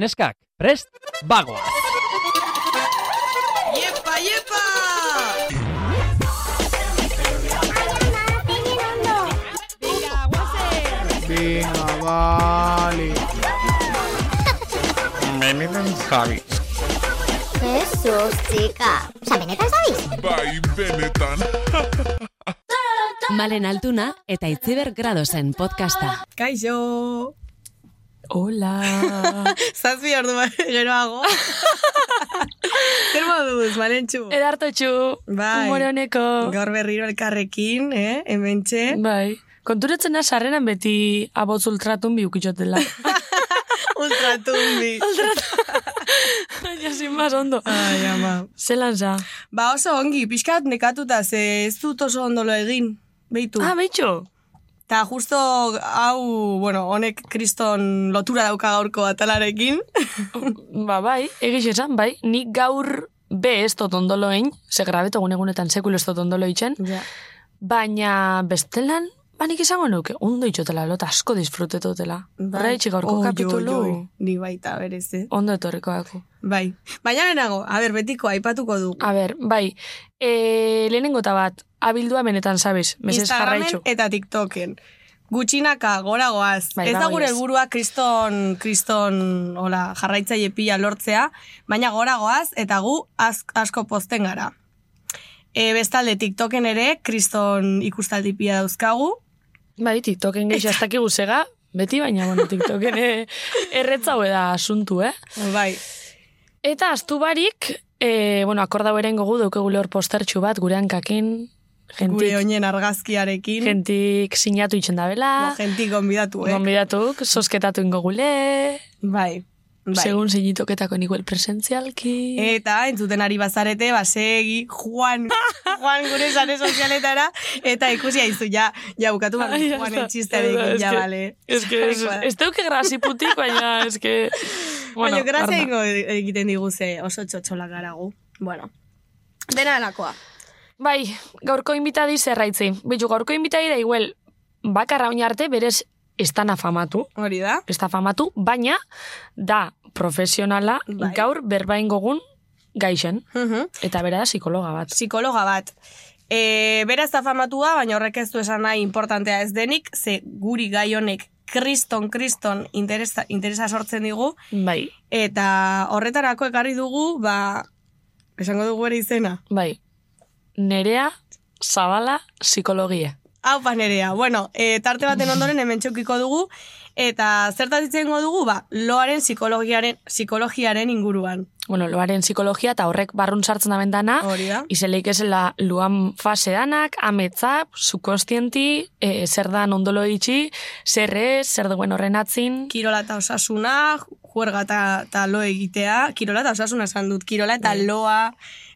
Neskak, prest, bagoa! Iepa, iepa! Venga, vale. Benetan zabiz. Jesus, chica. Osa, benetan zabiz? Bai, benetan. Malen Altuna eta Itziber Gradosen podcasta. Kaixo! Hola. Zazpi ordu geroago. Zer moduz, malentxu? Edartotxu, Bai. humore honeko. Gaur berriro elkarrekin, eh? Hementxe. Bai. Konturatzen da sarreran beti abotz ultratun bi ukitxotela. Ultratumbi. Baina sin más ondo. Ai, ama. Zelan za. Ba oso ongi, pixkat nekatuta, ze ez dut oso ondolo egin. Beitu. Ah, beitxo. Ta justo hau, bueno, honek kriston lotura dauka gaurko atalarekin. ba, bai, egiz esan, bai. Nik gaur be ez dut ondolo egin, ze grabeto egunetan sekulo ez dut ondolo itxen, ja. baina bestelan, ba nik izango nuke, ondo itxotela, lota asko disfrutetotela. Horra itxi gaurko Oi, kapitulu. oi, oi. Ni baita, berez, eh? Ondo etorriko daku. Bai. Baina lehenago, a ber, betiko, aipatuko du. A ber, bai, e, lehenengo eta bat, abildua benetan, sabes, mesez Instagramen eta TikToken. Gutxinaka, gora goaz. Bai, ez da bai, gure helburua kriston, kriston, hola, jarraitzaile pila lortzea, baina gora goaz, eta gu asko posten gara. E, bestalde, TikToken ere, kriston ikustaldi pila dauzkagu. Bai, TikToken gehi jaztakigu zega, beti baina, bueno, TikToken e, erretzau da asuntu, eh? Bai. Eta astu barik, e, bueno, akordau eren gogu daukegu lehor postertxu bat, gure hankakin, Gure gentik, oinen argazkiarekin. gentik sinatu itxen da bela, La gentik gonbidatu, eh? gonbidatuk, sosketatu ingo gule, Bai. Bai. segun sinitoketako niguel presentzialki. Eta entzuten ari bazarete, basegi, Juan, Juan gure sare sozialetara, eta ikusi haizu, ja, ja bukatu ya Juan Es ja, bale. Ez que, ez, ez teuke graziputik, baina, ez que... Bueno, Baina, grazia ingo egiten diguze oso txotxola garagu. Bueno, dena alakoa. Bai, gaurko inbitadi zerraitzi. Bitu, gaurko inbitadi da igual, bakarra oin arte berez ez da nafamatu, Hori da? ez da famatu, baina da profesionala Bai. gaur berbain gogun gaixen. Mhm. Eta bera da psikologa bat. Psikologa bat. E, beraz da famatua, baina horrek ez du esan nahi importantea ez denik, ze guri gai honek kriston, kriston interesa, interesa sortzen digu, Bai, eta horretarako ekarri dugu, ba, esango dugu ere izena. bai. Nerea Zabala psikologia. Hau panerea. Bueno, e, tarte baten ondoren hemen txokiko dugu, eta zertaz itzengo dugu, ba, loaren psikologiaren, psikologiaren inguruan. Bueno, loaren psikologia eta horrek barrun sartzen da bendana, Hori da? Izeleik esela luan fase danak, ametza, subkonstienti, e, zer dan ondolo itxi, zer ez, zer duen horren atzin, Kirola eta osasuna, juerga eta, eta lo egitea, kirola eta osasuna esan dut, kirola eta Bai. loa,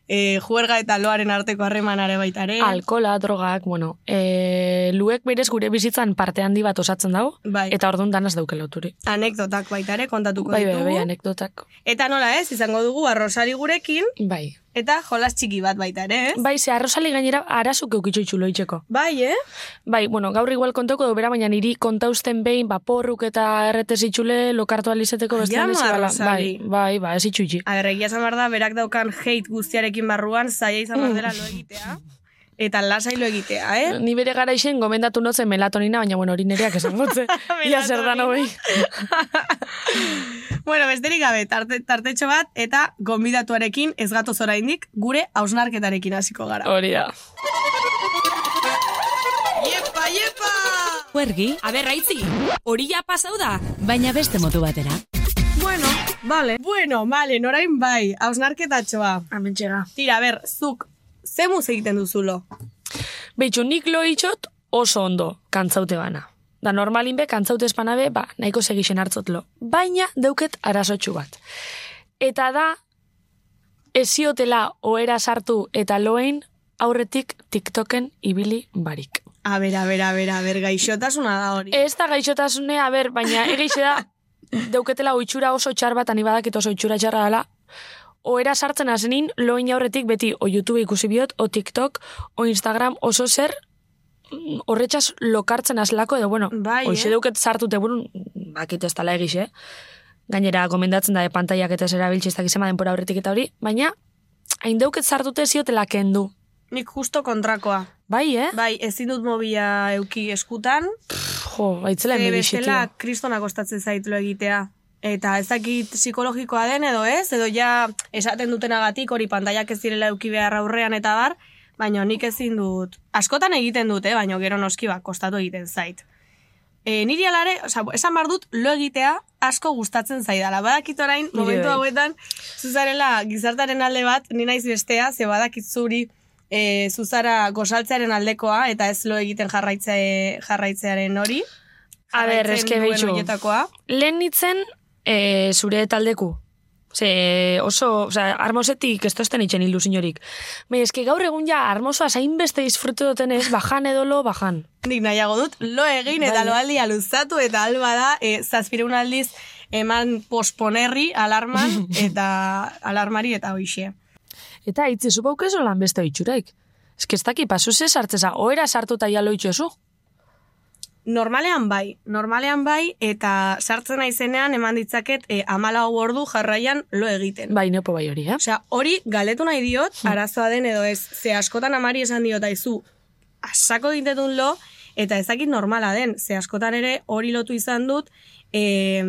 e, juerga eta loaren arteko harremanare baitare. alkola, drogak, bueno, e, luek berez gure bizitzan parte handi bat osatzen dago, Bai. eta orduan danaz dauke loturi. Anekdotak baitare kontatuko Bai, bai, ditugu. bai, anekdotak. Eta nola ez, izango dugu arrosari gurekin, Bai. Eta jolas txiki bat baita ere, ez? Bai, ze arrosali gainera arazuk eukitxo itxulo itxeko. Bai, eh? Bai, bueno, gaur igual kontoko du bera, baina niri kontausten behin, ba, porruk eta erretez itxule lokartu alizeteko bestean ez Jama, zibala. Rosali. Bai, bai, ba, ez itxu itxi. A ber, egia esan behar da, berak daukan hate guztiarekin barruan, zaila izan behar dela lo egitea, eta lasai lo egitea, eh? Ni bere gara isen gomendatu notzen melatonina, baina bueno, hori nereak esan gotze. Ia zer da hoi. bueno, besterik gabe, tarte, tartetxo bat, eta gonbidatuarekin ez gatoz oraindik gure hausnarketarekin hasiko gara. Hori da. Iepa, iepa! Huergi, aber raitzi, hori ja pasau da. Baina beste motu batera. Bueno, vale. Bueno, vale, norain bai, hausnarketatxoa. Hemen txega. Tira, ber, zuk, ze muz egiten duzulo? Beitxu, nik lo itxot oso ondo kantzaute bana. Da normalin be, kantzaute espanabe, ba, nahiko segixen hartzotlo. Baina dauket arazotxu bat. Eta da, eziotela oera sartu eta loein aurretik TikToken ibili barik. A ber, a ber, a ber, a ber, gaixotasuna da hori. Ez da gaixotasune, a ber, baina egeixe da, dauketela oitxura oso txar bat, ani badakit oso oitxura txarra dela, oera sartzen azenin, loin aurretik beti o YouTube ikusi biot, o TikTok, o Instagram, oso zer, mm, horretxaz lokartzen azlako, edo, bueno, Bai, hoxe eh? dauket sartute burun, bakit ez tala egixe, gainera gomendatzen da e, pantaiak eta ez erabiltzi ez dakizema denpora horretik eta hori, baina hain deuket sartute ziotela kendu. Nik justo kontrakoa. Bai, eh? Bai, ezin dut mobila euki eskutan, Jo, baitzela ze enbidixi, bestela tio. kristona kostatzen zait lo egitea. Eta ez dakit psikologikoa den edo ez, edo ja esaten dutenagatik hori pantaiak ez direla euki behar aurrean eta bar, baina nik ezin dut. Askotan egiten dut, eh, baina gero noski ba, kostatu egiten zait. E, niri alare, oza, esan bar dut, lo egitea asko gustatzen zaidala. Badakit orain, momentu bai. hauetan, zuzarela gizartaren alde bat, ni naiz bestea, ze badakit zuri e, zuzara gozaltzearen aldekoa, eta ez lo egiten jarraitze, jarraitzearen hori. A ber, eske behitxu. Lehen nitzen e, zure taldeku. Ze oso, osea, armosetik ez tozten itxen ilusiorik. Baina eske gaur egun ja armosoa zain beste disfrutu duten ez, bajan edolo, bajan. Nik nahiago dut, lo egin eta loaldia luzatu eta alba da, e, zazpireun aldiz eman posponerri alarman eta alarmari eta hoixe. Eta itzi zu baukezu lan beste itxuraik. Eske ez daki pasu ze sartzeza, oera sartuta jalo itxozu. Normalean bai, normalean bai, eta sartzen naizenean eman ditzaket e, amalau ordu jarraian lo egiten. Bai, nepo bai hori, eh? Osea, hori galetu nahi diot, arazoa den edo ez, ze askotan amari esan diot aizu, asako egitetun lo, eta ezakit normala den, ze askotan ere hori lotu izan dut, e,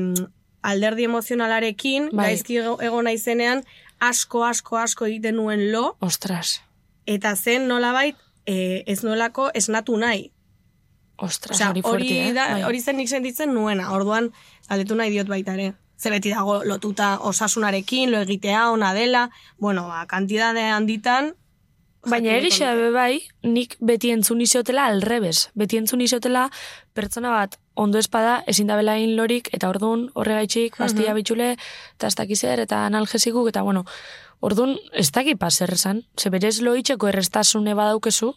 alderdi emozionalarekin, Bai. gaizki ego- egon naizenean, asko, asko, asko egiten nuen lo, Ostras, eta zen nolabait, e, ez nuelako esnatu nahi. Ostras, hori hori, fuerte, eh? da, Bai. hori zen nik sentitzen nuena, orduan galdetu nahi diot baita ere. Ze beti dago lotuta osasunarekin, lo egitea, ona dela, bueno, ba, kantidade handitan, Baina egixe nahiko be bai, nik beti entzun izotela alrebes. Beti entzun izotela pertsona bat ondo espada ezin da belain lorik, eta orduan horregaitxik pastilla bitxule, eta ez dakizer, eta analgesikuk, eta bueno, orduan ez daki paser esan. Ze berez loitxeko errestasune badaukezu,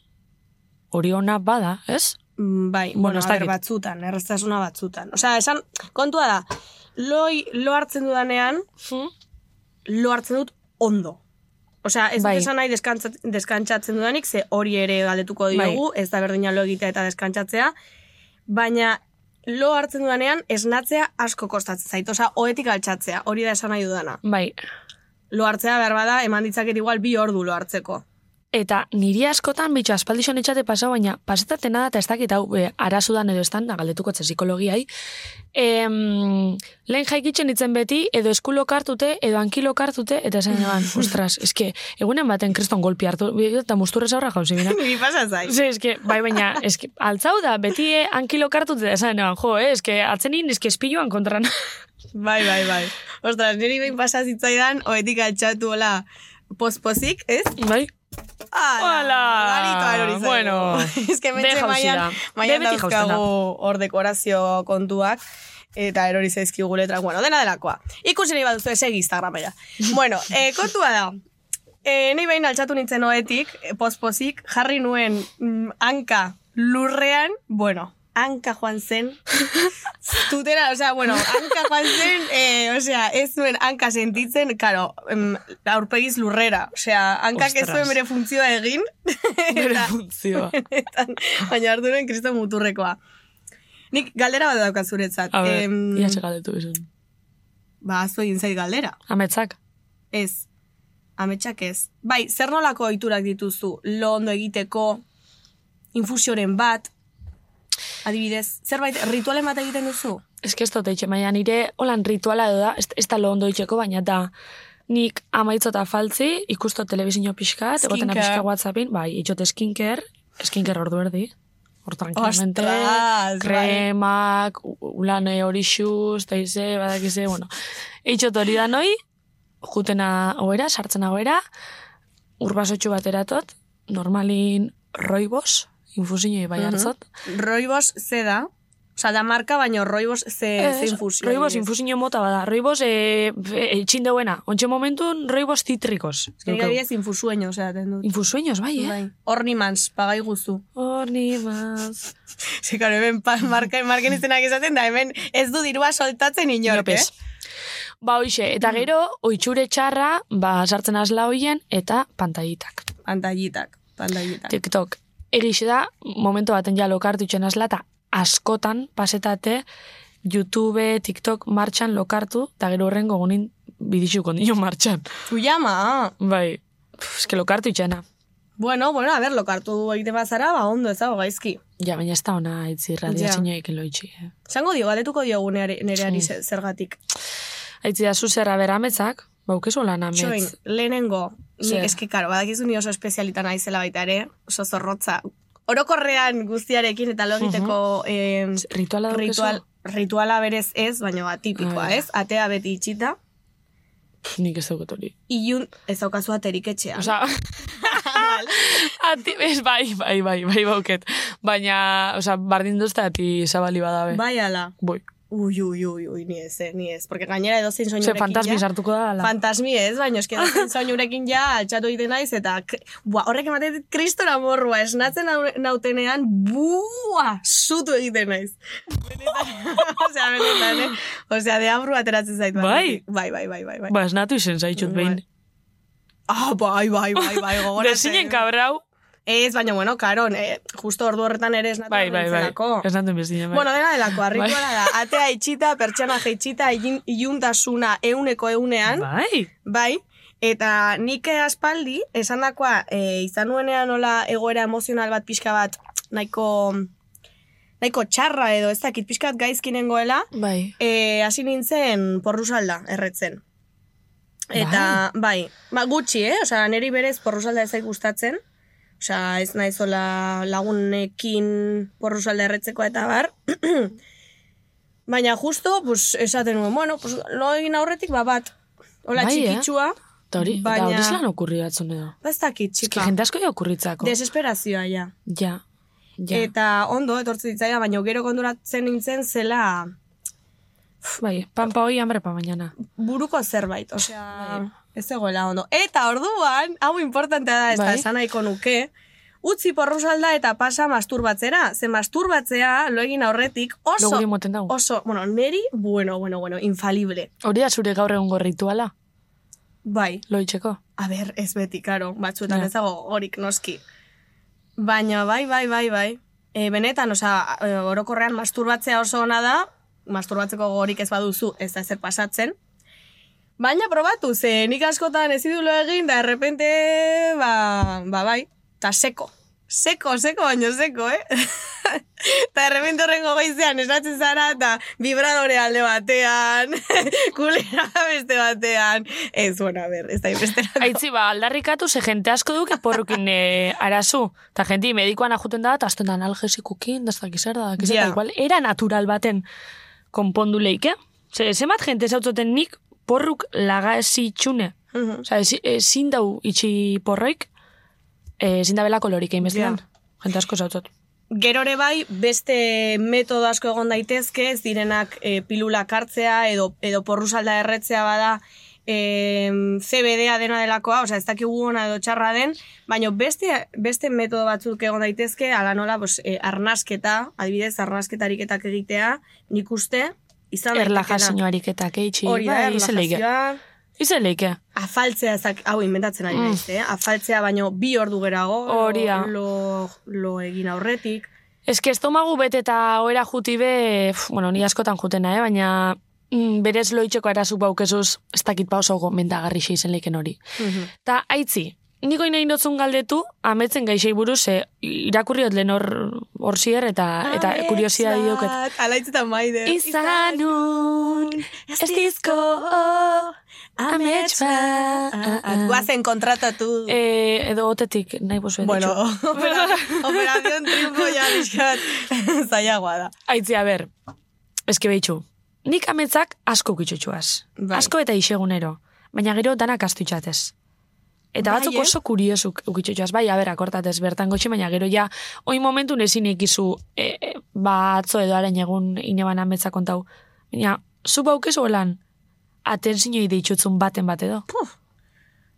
hori ona bada, ez? Mm, Bai, Bueno, bueno, a ber, batzutan, erraztasuna batzutan. Osea, esan, kontua da, loi, lo hartzen dudanean, lo hartzen dut ondo. Osea, ez Bai. dut esan nahi deskantzat- deskantzatzen dudanik, ze hori ere galdetuko Bai. diogu, ez da berdina lo egitea eta deskantzatzea, baina lo hartzen dudanean esnatzea asko kostatzen zait. Osea, oetik altxatzea, hori da esan nahi dudana. Bai, Lo hartzea behar bada, eman ditzaket igual bi ordu lo hartzeko. Eta niri askotan bitxo aspaldixon etxate pasa, baina pasetaten da eta ez dakit hau e, arazudan edo estan, da galdetuko etxe psikologiai. Em, lehen jaikitzen ditzen beti, edo eskulo kartute, edo ankilo kartute, eta esan eban, ostras, eske, egunen baten kriston golpi hartu, eta musturrez aurra jauzi bina. Ni pasa zait. Ze, eske, bai, baina, eske, altzau da, beti eh, ankilo kartute, eta esan eban, jo, eh, eske, atzenin, eske, espiluan kontran. Bai, bai, bai. Ostras, niri behin pasa zitzaidan, oetik altxatu hola pospozik, ez? bai? Hola! Bueno, Ez que mentxe maian, maian dauzkagu hor dekorazio kontuak, eta erori zaizkigu letrak, bueno, dena delakoa. Ikusi nahi baduzu esegi Instagramera. bueno, e, kontua da, e, nahi behin altxatu nintzen oetik, e, pospozik, jarri nuen mm, hanka lurrean, bueno, hanka joan zen, tutera, osea, bueno, hanka joan zen, eh, osea, ez nuen hanka sentitzen, karo, em, aurpegiz lurrera, osea, hankak ez Ostras. zuen bere funtzioa egin, Bere funtzioa. benetan, baina hartu kristo muturrekoa. Nik galdera bat daukat zuretzat. A ber, Em, ia galdetu izan. ba, azu egin zait galdera. Ametzak? Ez. Ametsak ez. Bai, zer nolako oiturak dituzu? Lo ondo egiteko, infusioren bat, adibidez, zerbait ritualen bat egiten duzu? Ez que ez dut eitxe, baina nire holan rituala edo da, ez, ez da lo ondo itxeko, baina da nik amaitzota faltzi, ikusto telebizio pixkat, egoten pixka whatsappin, bai, itxote skincare, skincare ordu erdi, hor tranquilamente, Ostras, bai. kremak, ulane hori xuz, teize, badakize, bueno. Itxot hori da noi, jutena oera, sartzen oera, urbasotxu bat eratot, normalin roibos, infusiñoi bai hartzot, Roibos ze da? Osa, da marka, baina roibos ze, ze infusio. Roibos infusiño mota bada. Roibos e, e, txindeuena. Ontxe momentun roibos citricos. Nire adibidez infusueño, osea, ten dut. Infusueños, bai, eh? Bai. Ornimans, pagai guzu. Horni maz. Ze, karo, hemen pa, marka, marken izenak esaten da, hemen ez du dirua soltatzen inork, Inopez. eh? Ba, hoxe, eta gero, oitxure txarra, ba, sartzen azla hoien, eta pantallitak. Pantallitak, pantallitak. TikTok. Egixe da, momentu baten ja lokartu itxen azla, eta askotan pasetate YouTube, TikTok martxan lokartu, eta gero horren gogunin bidixuko nio martxan. Uyama. Bai, eske lokartu itxena. Bueno, bueno, a ver, lokartu egite bazara, ba, ondo ez dago gaizki. Ja, baina ez da ona itzi radia yeah. loitxi. Eh. Zango dio, galetuko diogu neare- nereari zergatik. Aitzi da zuzera bera ametzak, baukezu lan amets. Txoin, lehenengo, nik Zer? eski, karo, badakizu ni oso espezialita naizela baita ere, oso zorrotza. Orokorrean guztiarekin eta lo egiteko eh, Rituala ritual, rituala berez ez, baina ba, tipikoa, Ah, ez? Atea beti itxita, Nik ez dauket hori. ilun ez daukazu aterik etxean. Osa, ati, ez, bai, bai, bai, bai, bauket. Baina, osa, bardin duzta ati zabali badabe. bai ala. Boi. Ui, ui, ui, ui, ni ez, eh, ni ez. Porque gainera edo zein Ze, soinurekin fantasmi ja. sartuko da, ala. Fantasmi ez, baina eski edo zein soinurekin ja altxatu egiten naiz, eta bua, horrek ematen kristora morrua, esnatzen nau- nautenean, bua, sutu egiten naiz. Osea, benetan, eh? Osea, deabru ateratzen zait. Bai? Bai, bai, bai, bai, bai. Ba, esnatu izen zaitxut behin. Ah, bai, bai, bai, bai, gogoratzen. Desinen kabrau. Ez, baina, bueno, karon, eh, justo ordu horretan ere esnatu Bai, bai, bai. Esnatu bai. Bueno, dena delako, arrituala Bai. da, atea itxita, pertsana jeitxita, ilun- iluntasuna euneko eunean, Bai. bai, eta nik aspaldi, esan dakoa, e, izan nuenean nola egoera emozional bat pixka bat, nahiko, nahiko txarra edo, ez dakit pixka bat gaizkinengoela, Bai. e, hasi nintzen porrusalda erretzen. Eta, bai, ba, gutxi, eh? Osea, neri berez porrusalda ez gustatzen. Osea, ez naizola lagunekin porrusalda erretzeko eta bar. Baina justo, pues, esaten nuen, bueno, pues, lo egin aurretik, ba, bat. Hola, Bai, eh? txikitsua. Eta hori, Baina- eta hori zelan okurri batzun edo. Ba, ez dakit, Eski txika. jende asko okurritzako. Desesperazioa, ja. Ja. Ja. Eta ondo, etortzen ditzaia, baina gero konduratzen nintzen zela bai, pampa hoi hambre pa mañana. buruko zerbait, osea, ez egoela ondo. Eta orduan, hau importantea da, ez da, Bai. esan nahiko nuke, utzi porrusalda eta pasa masturbatzera. Ze masturbatzea, lo egin aurretik, oso, oso, bueno, neri, bueno, bueno, bueno, infalible. Hori da zure gaur egungo rituala, Bai, loitzeko. a ber, ez beti, karo, batzuetan Ja. ez dago horik noski. Baina, bai, bai, bai, bai. E, benetan, osea, e, orokorrean masturbatzea oso ona da, masturbatzeko gogorik ez baduzu, ez da zer pasatzen. Baina probatu, ze nik askotan ez idulo egin, da errepente, ba, ba bai, ta seko. Seko, seko, baino seko, eh? Ta errepente horrengo goizean esatzen zara, eta vibradore alde batean, kulera beste batean. Ez, bueno, a ber, ez da inbesterako. Aitzi, ba, aldarrikatu, ze jente asko duke porrukin e, arazu. Ta jenti medikoan ajuten da, eta azten da analgesikukin, da ez zer da, da, igual, era natural baten konpondu leike. Ze, zemat jente zautzoten nik porruk laga ezitxune. Mhm. Osa, ezi- ezin dau itxi porroik, e, ezin da bela kolorik egin bestean. Jente asko zautzot. Gerore bai, beste metodo asko egon daitezke, ez direnak e, pilulak hartzea edo, edo porrusalda erretzea bada e, CBD-a dena delakoa, osea ez dakigu ona edo txarra den, baina beste, beste metodo batzuk egon daitezke, ala nola, pues, e, arnasketa, adibidez, arnasketarik egitea, nik uste, izan daitekeela. Erlajazio ariketak eitxi. Hori da, bai, erlajazioa, Izen afaltzea ezak, hau inventatzen ari Mm. naiz, eh? Afaltzea baino bi ordu gerago, Hori da. lo, lo egin aurretik. Ez que estomagu bete eta oera juti be, pf, bueno, ni askotan jutena, eh? baina mm, berez loitzeko arazu baukezuz, ez dakit pa oso gomendagarri izen leiken hori. Ta aitzi, niko nahi dotzun galdetu, ametzen gaixei buruz, e, irakurri hot lehen hor, hor zier eta, eta kuriosia dioket. Alaitzetan maide. Izanun, ez dizko, amets bat. Guazen kontratatu. Eh, edo otetik, nahi bozu bueno, opera- operación triunfo ya bizkat zailagoa da. Aitzi, a ber, eske behitxu, nik ametzak asko ukitxutxuaz. Bai. Asko eta isegunero, baina gero danak astu itxatez. Eta Bai, batzuk eh? oso kuriosuk ukitxutxuaz, bai, a ber, akortatez bertan gotxi, baina gero ja, oin momentu ezin ikizu, e, e, ba, atzo edo haren egun ineban ametza kontau. Baina, zu baukezu lan, atenzinoi deitxutzun baten bat edo.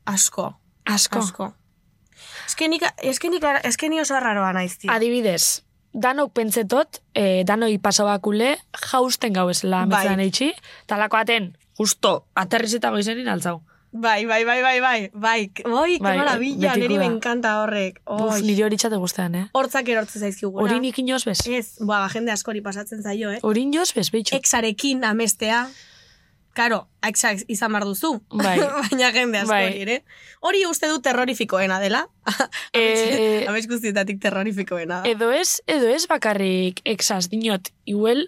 Asko. Asko. Asko. Eske nik, eske nik, eske ni oso raroa naiz, tio. Adibidez, danok pentsetot, e, danoi pasabakule, jausten gau esela Bai. ametzan eitxi, talako aten, justo, aterriz eta goizenin altzau. Bai, bai, bai, bai, bai, bai, oi, Bai, maravilla, niri da. me encanta horrek. Uf, Oi, niri hori txate guztean, eh? hortzak erortzen zaizkiguna. Hori nik inoz bez? Ez, ba, jende askori pasatzen zaio, eh? Hori inoz bez, behitxo. Exarekin amestea, Karo, exak izan behar duzu. Bai. Baina jende askori, Bai. ere? Hori uste du terrorifikoena dela. Eh, Amets guztietatik terrorifikoena. Edo ez, edo ez bakarrik exaz dinot, igual,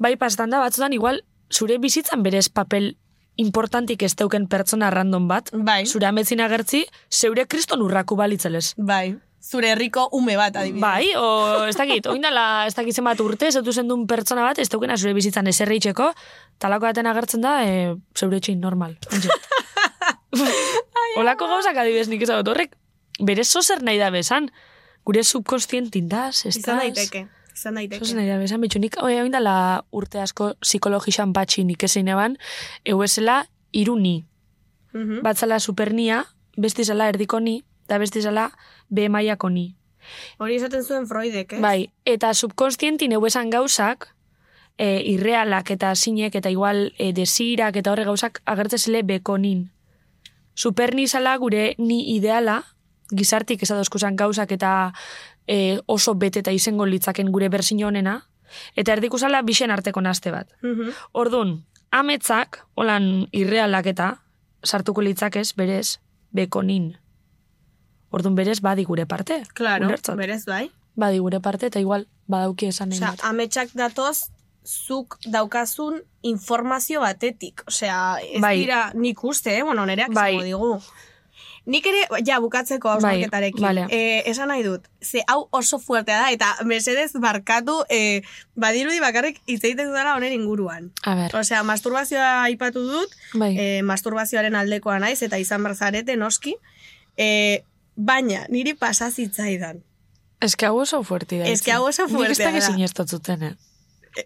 bai pastan da batzutan, igual, zure bizitzan berez papel importantik ez teuken pertsona random bat, Bai. zure ametzin agertzi, zeure kriston urraku balitzelez. Bai. Zure herriko ume bat, adibidez. Bai, o ez dakit, oindala ez dakit zenbat urte, ez dut duen pertsona bat, ez daukena zure bizitzan eserri itxeko, talako baten agertzen da, e, zeure etxin normal. Olako gauzak adibidez nik ezagut horrek, bere zozer nahi da bezan, gure subkonstientin daz, ez Izan daiteke. Izan daiteke. Zozer nahi bezan, bitxu nik, oi, oindala urte asko psikologixan batxi nik ezein eban, eu esela iruni, Mhm. batzala supernia, besti zala erdiko ni, eta besti zala B mailako ni. Hori esaten zuen Freudek, eh? Bai, eta subkonstientin esan gauzak, e, irrealak eta sinek eta igual e, desirak eta horre gauzak agertzezele bekonin. Superni zala gure ni ideala, gizartik esadozkuzan gauzak eta e, oso beteta izango litzaken gure berzino honena, eta erdikusala bixen arteko naste bat. Mhm. Ordun, ametzak, holan irrealak eta, sartuko litzakez, berez, bekonin. Ordun berez, badi gure parte. Claro, Ulertzat? berez bai. Badi gure parte, eta igual, badauki esan Osea, ametsak datoz, zuk daukazun informazio batetik. Osea, ez Bai. dira nik uste, eh? Bueno, nereak Bai. digu. Nik ere, ja, bukatzeko hausnarketarekin. bale. Eh, esan nahi dut, ze hau oso fuertea da, eta mesedez barkatu, eh, badirudi bakarrik hitz egiten dudala honen inguruan. A ber, Osea, masturbazioa aipatu dut, bai. eh, masturbazioaren aldekoa naiz, eta izan barzarete noski, eh, baina niri pasa zitzaidan. Ez que hau oso fuerti da. Ez que hau oso Nik ez fuertea dakit da. sinestatzuten, eh?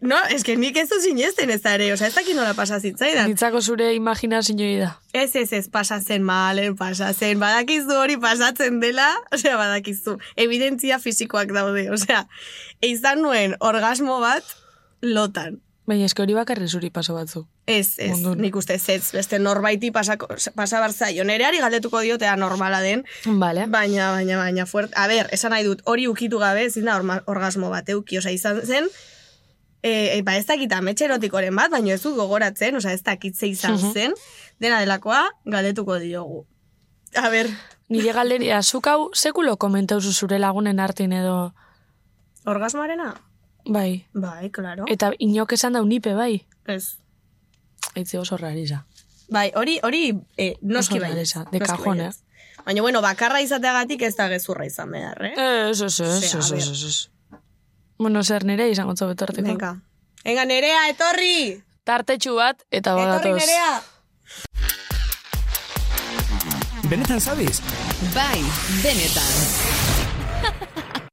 No, es que nik ez du sinesten ez da ere, osea, ez dakit nola pasa zitzaidan. Nitzako zure imaginazioi da. Ez, ez, ez, pasatzen malen, pasatzen, badakizu hori pasatzen dela, osea, badakizu, evidentzia fisikoak daude, osea, izan nuen orgasmo bat lotan. Baina eske hori bakarri zuri paso batzu. Ez, ez, Mundun. nik uste ez, ez, beste norbaiti pasako, pasa barzaio, nereari galdetuko diotea normala den, Vale. baina, baina, baina, fuert, a ber, esan nahi dut, hori ukitu gabe, ezin da orgasmo bat euki, osea, izan zen, e, e, ba ez dakit ametxerotikoren bat, baina ez dut gogoratzen, osea, ez dakit ze izan Mhm. zen, dena delakoa galdetuko diogu. A ber, Nire galderia, zuk hau sekulo komentauzu zure lagunen artin edo... orgasmoarena? Bai. Bai, claro. Eta inok esan dau nipe, bai. Ez. Aitze oso rariza. Bai, hori, hori, eh, noski Oso bai. rareza, de cajón, baietz. Baina, bueno, bakarra izateagatik ez da gezurra izan behar, eh? Ez, ez, ez, ez, ez, ez. Bueno, zer nire izango tzo betorteko. Venga. Venga, nerea, etorri! Tartetxu bat, eta Etorri, badatoz. nerea! Benetan zabiz? Bai, benetan.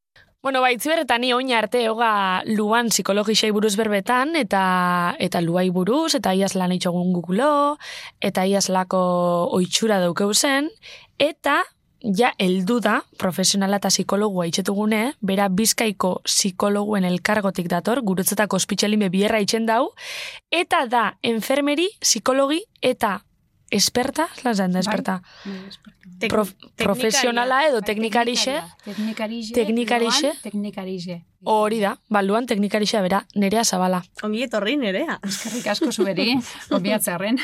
Bueno, bai, berretan ni oin arte hoga luan psikologixei buruz berbetan, eta eta luai buruz, eta iaz lan itxogun gukulo, eta iaz lako oitxura daukeu zen, eta ja heldu da profesionala eta psikologua itxetugune, bera bizkaiko psikologuen elkargotik dator, gurutzetako ospitxelime bierra itxen dau, eta da enfermeri, psikologi eta esperta, lan zan da esperta, Tek- Prof- profesionala edo teknikarixe, Teknikarixe. Teknikarixe. Teknikarixe. hori da, baluan teknikarixa bera, nerea zabala. Ongi etorri, nerea. Eskerrik asko zuberi, obiatzarren.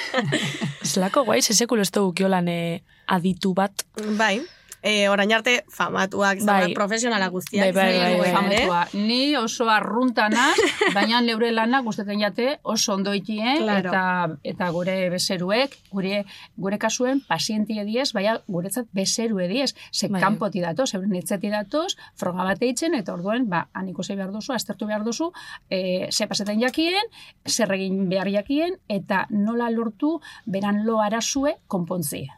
Zelako guai, sesekulo ez dugu kiolan eh, aditu bat. Bai. E, orain arte famatuak, Bai. bai. profesionala guztiak. Bai, bai, bai, bai. ere. Famotua. Ni oso arruntana, baina neure lanak guztetan jate oso ondo ikien, Claro. eta, eta gure bezeruek, gure, gure kasuen pazientie diez, baina guretzat bezerue diez. Ze Bai. kanpoti datoz, euren itzeti datoz, froga bat eitzen, eta orduen, ba, aniko ze behar duzu, aztertu behar duzu, e, ze pasetan jakien, zer egin behar jakien, eta nola lortu beran lo arazue konpontzia.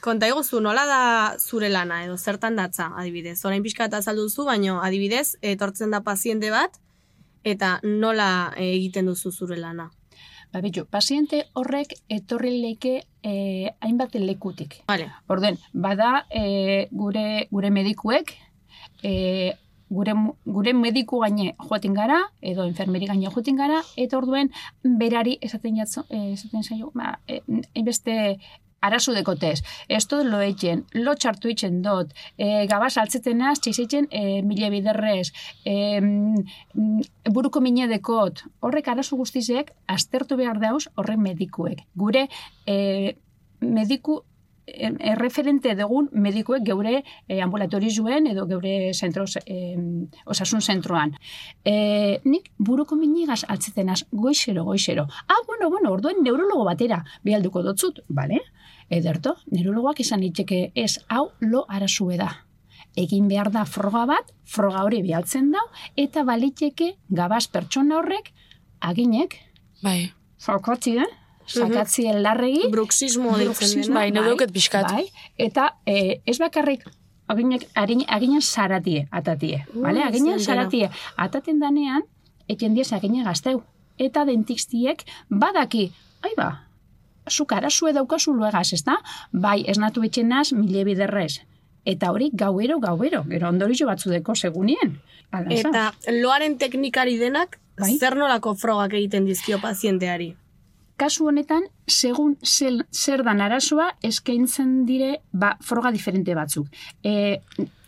Konta iguzu, nola da zure lana edo zertan datza, adibidez. Orain pixka eta azaldu duzu, baino adibidez, etortzen da paziente bat, eta nola eh, egiten duzu zure lana. Ba, bitu, paziente horrek etorri leike eh, hainbat lekutik. Vale. Orden, bada e, gure, gure medikuek e, gure, gure mediku gaine joaten gara, edo enfermeri gaine joaten gara, eta orduen berari esaten jatzo, eh, esaten zaio, ba, eh, beste arazu dekotez. Ez dut lo etxen, lo txartu itxen dut, e, gabaz altzeten az, txizitzen e, mile biderrez, e, mm, buruko mine dekot, horrek arazu guztizek, aztertu behar dauz horrek medikuek. Gure e, mediku em, erreferente dugun medikuek geure e, ambulatorizuen edo geure zentro, e, osasun zentroan. E, nik buruko minigaz altzetenaz goixero, goixero. Ah, bueno, bueno, orduen neurologo batera bialduko dotzut, bale? Ederto, neurologoak izan litzeke ez hau lo arazue da. Egin behar da froga bat, froga hori bialtzen dau, eta baliteke gabaz pertsona horrek aginek, Bai. fakotzi da, sakatzi larregi, Bruxismo deitzen Bruxismo, dena. Bai, ne dauket pixkat. Bai, eta e, ez bakarrik aginek, aginen saratie, atatie. Vale? Aginen zendera. saratie. Ataten danean, eken diez agine gazteu. Eta dentixtiek badaki, ai ba, zuk arazue daukazu luegaz, ez da? Bai, esnatu etxenaz, mile biderrez. Eta hori gauero, gauero, gero ondorizo batzu deko segunien. Hala esan. Eta loaren teknikari denak, Bai. zer nolako frogak egiten dizkio pazienteari? kasu honetan, segun zel, zer dan arazoa, eskaintzen dire ba, froga diferente batzuk. E,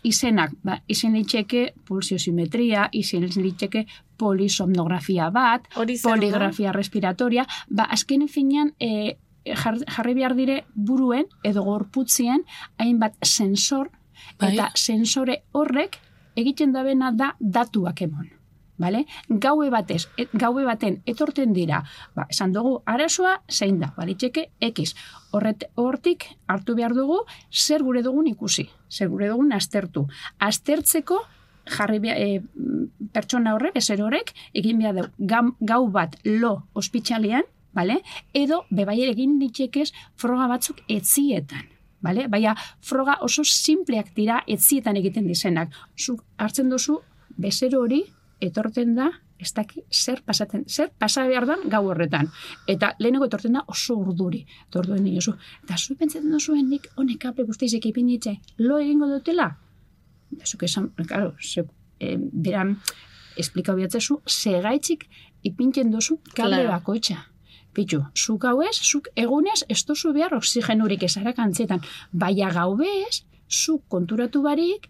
izenak, ba, izen litzeke pulsiosimetria, izen litzeke polisomnografia bat, poligrafia respiratoria, ba, azken finean, e, jarri behar dire buruen edo gorputzien hainbat sensor, Bai. eta sensore horrek egiten dabena da datuak emon. Vale? Gaue batez, et, gaue baten etorten dira, ba, esan dugu arazoa zein da, balitzeke X. Horret, hortik hartu behar dugu zer gure dugun ikusi, zer gure dugun aztertu. Aztertzeko jarri behar, e, pertsona horrek, ezer horrek, egin behar dugu gau bat lo ospitxalean, bale? edo bebai egin ditzekez froga batzuk etzietan. Bale? Baina froga oso simpleak dira etzietan egiten dizenak. Zuk hartzen duzu bezero hori etorten da ez daki zer pasaten, zer pasa behar dan gau horretan. Eta lehenengo etorten da oso urduri. Eta orduen diozu. Eta zu pentsatzen duzuen nik honek ape guztizek ipin ditze, lo egingo dutela? Eta zuk esan, claro, ze, eh, beran, esplikau bihatzezu, segaitzik ipintzen duzu kable Claro. bakoitza. Pitzu, zuk gauez, zuk egunez, ez duzu behar oxigenurik esarak antzetan. Baina gau bez, zuk konturatu barik,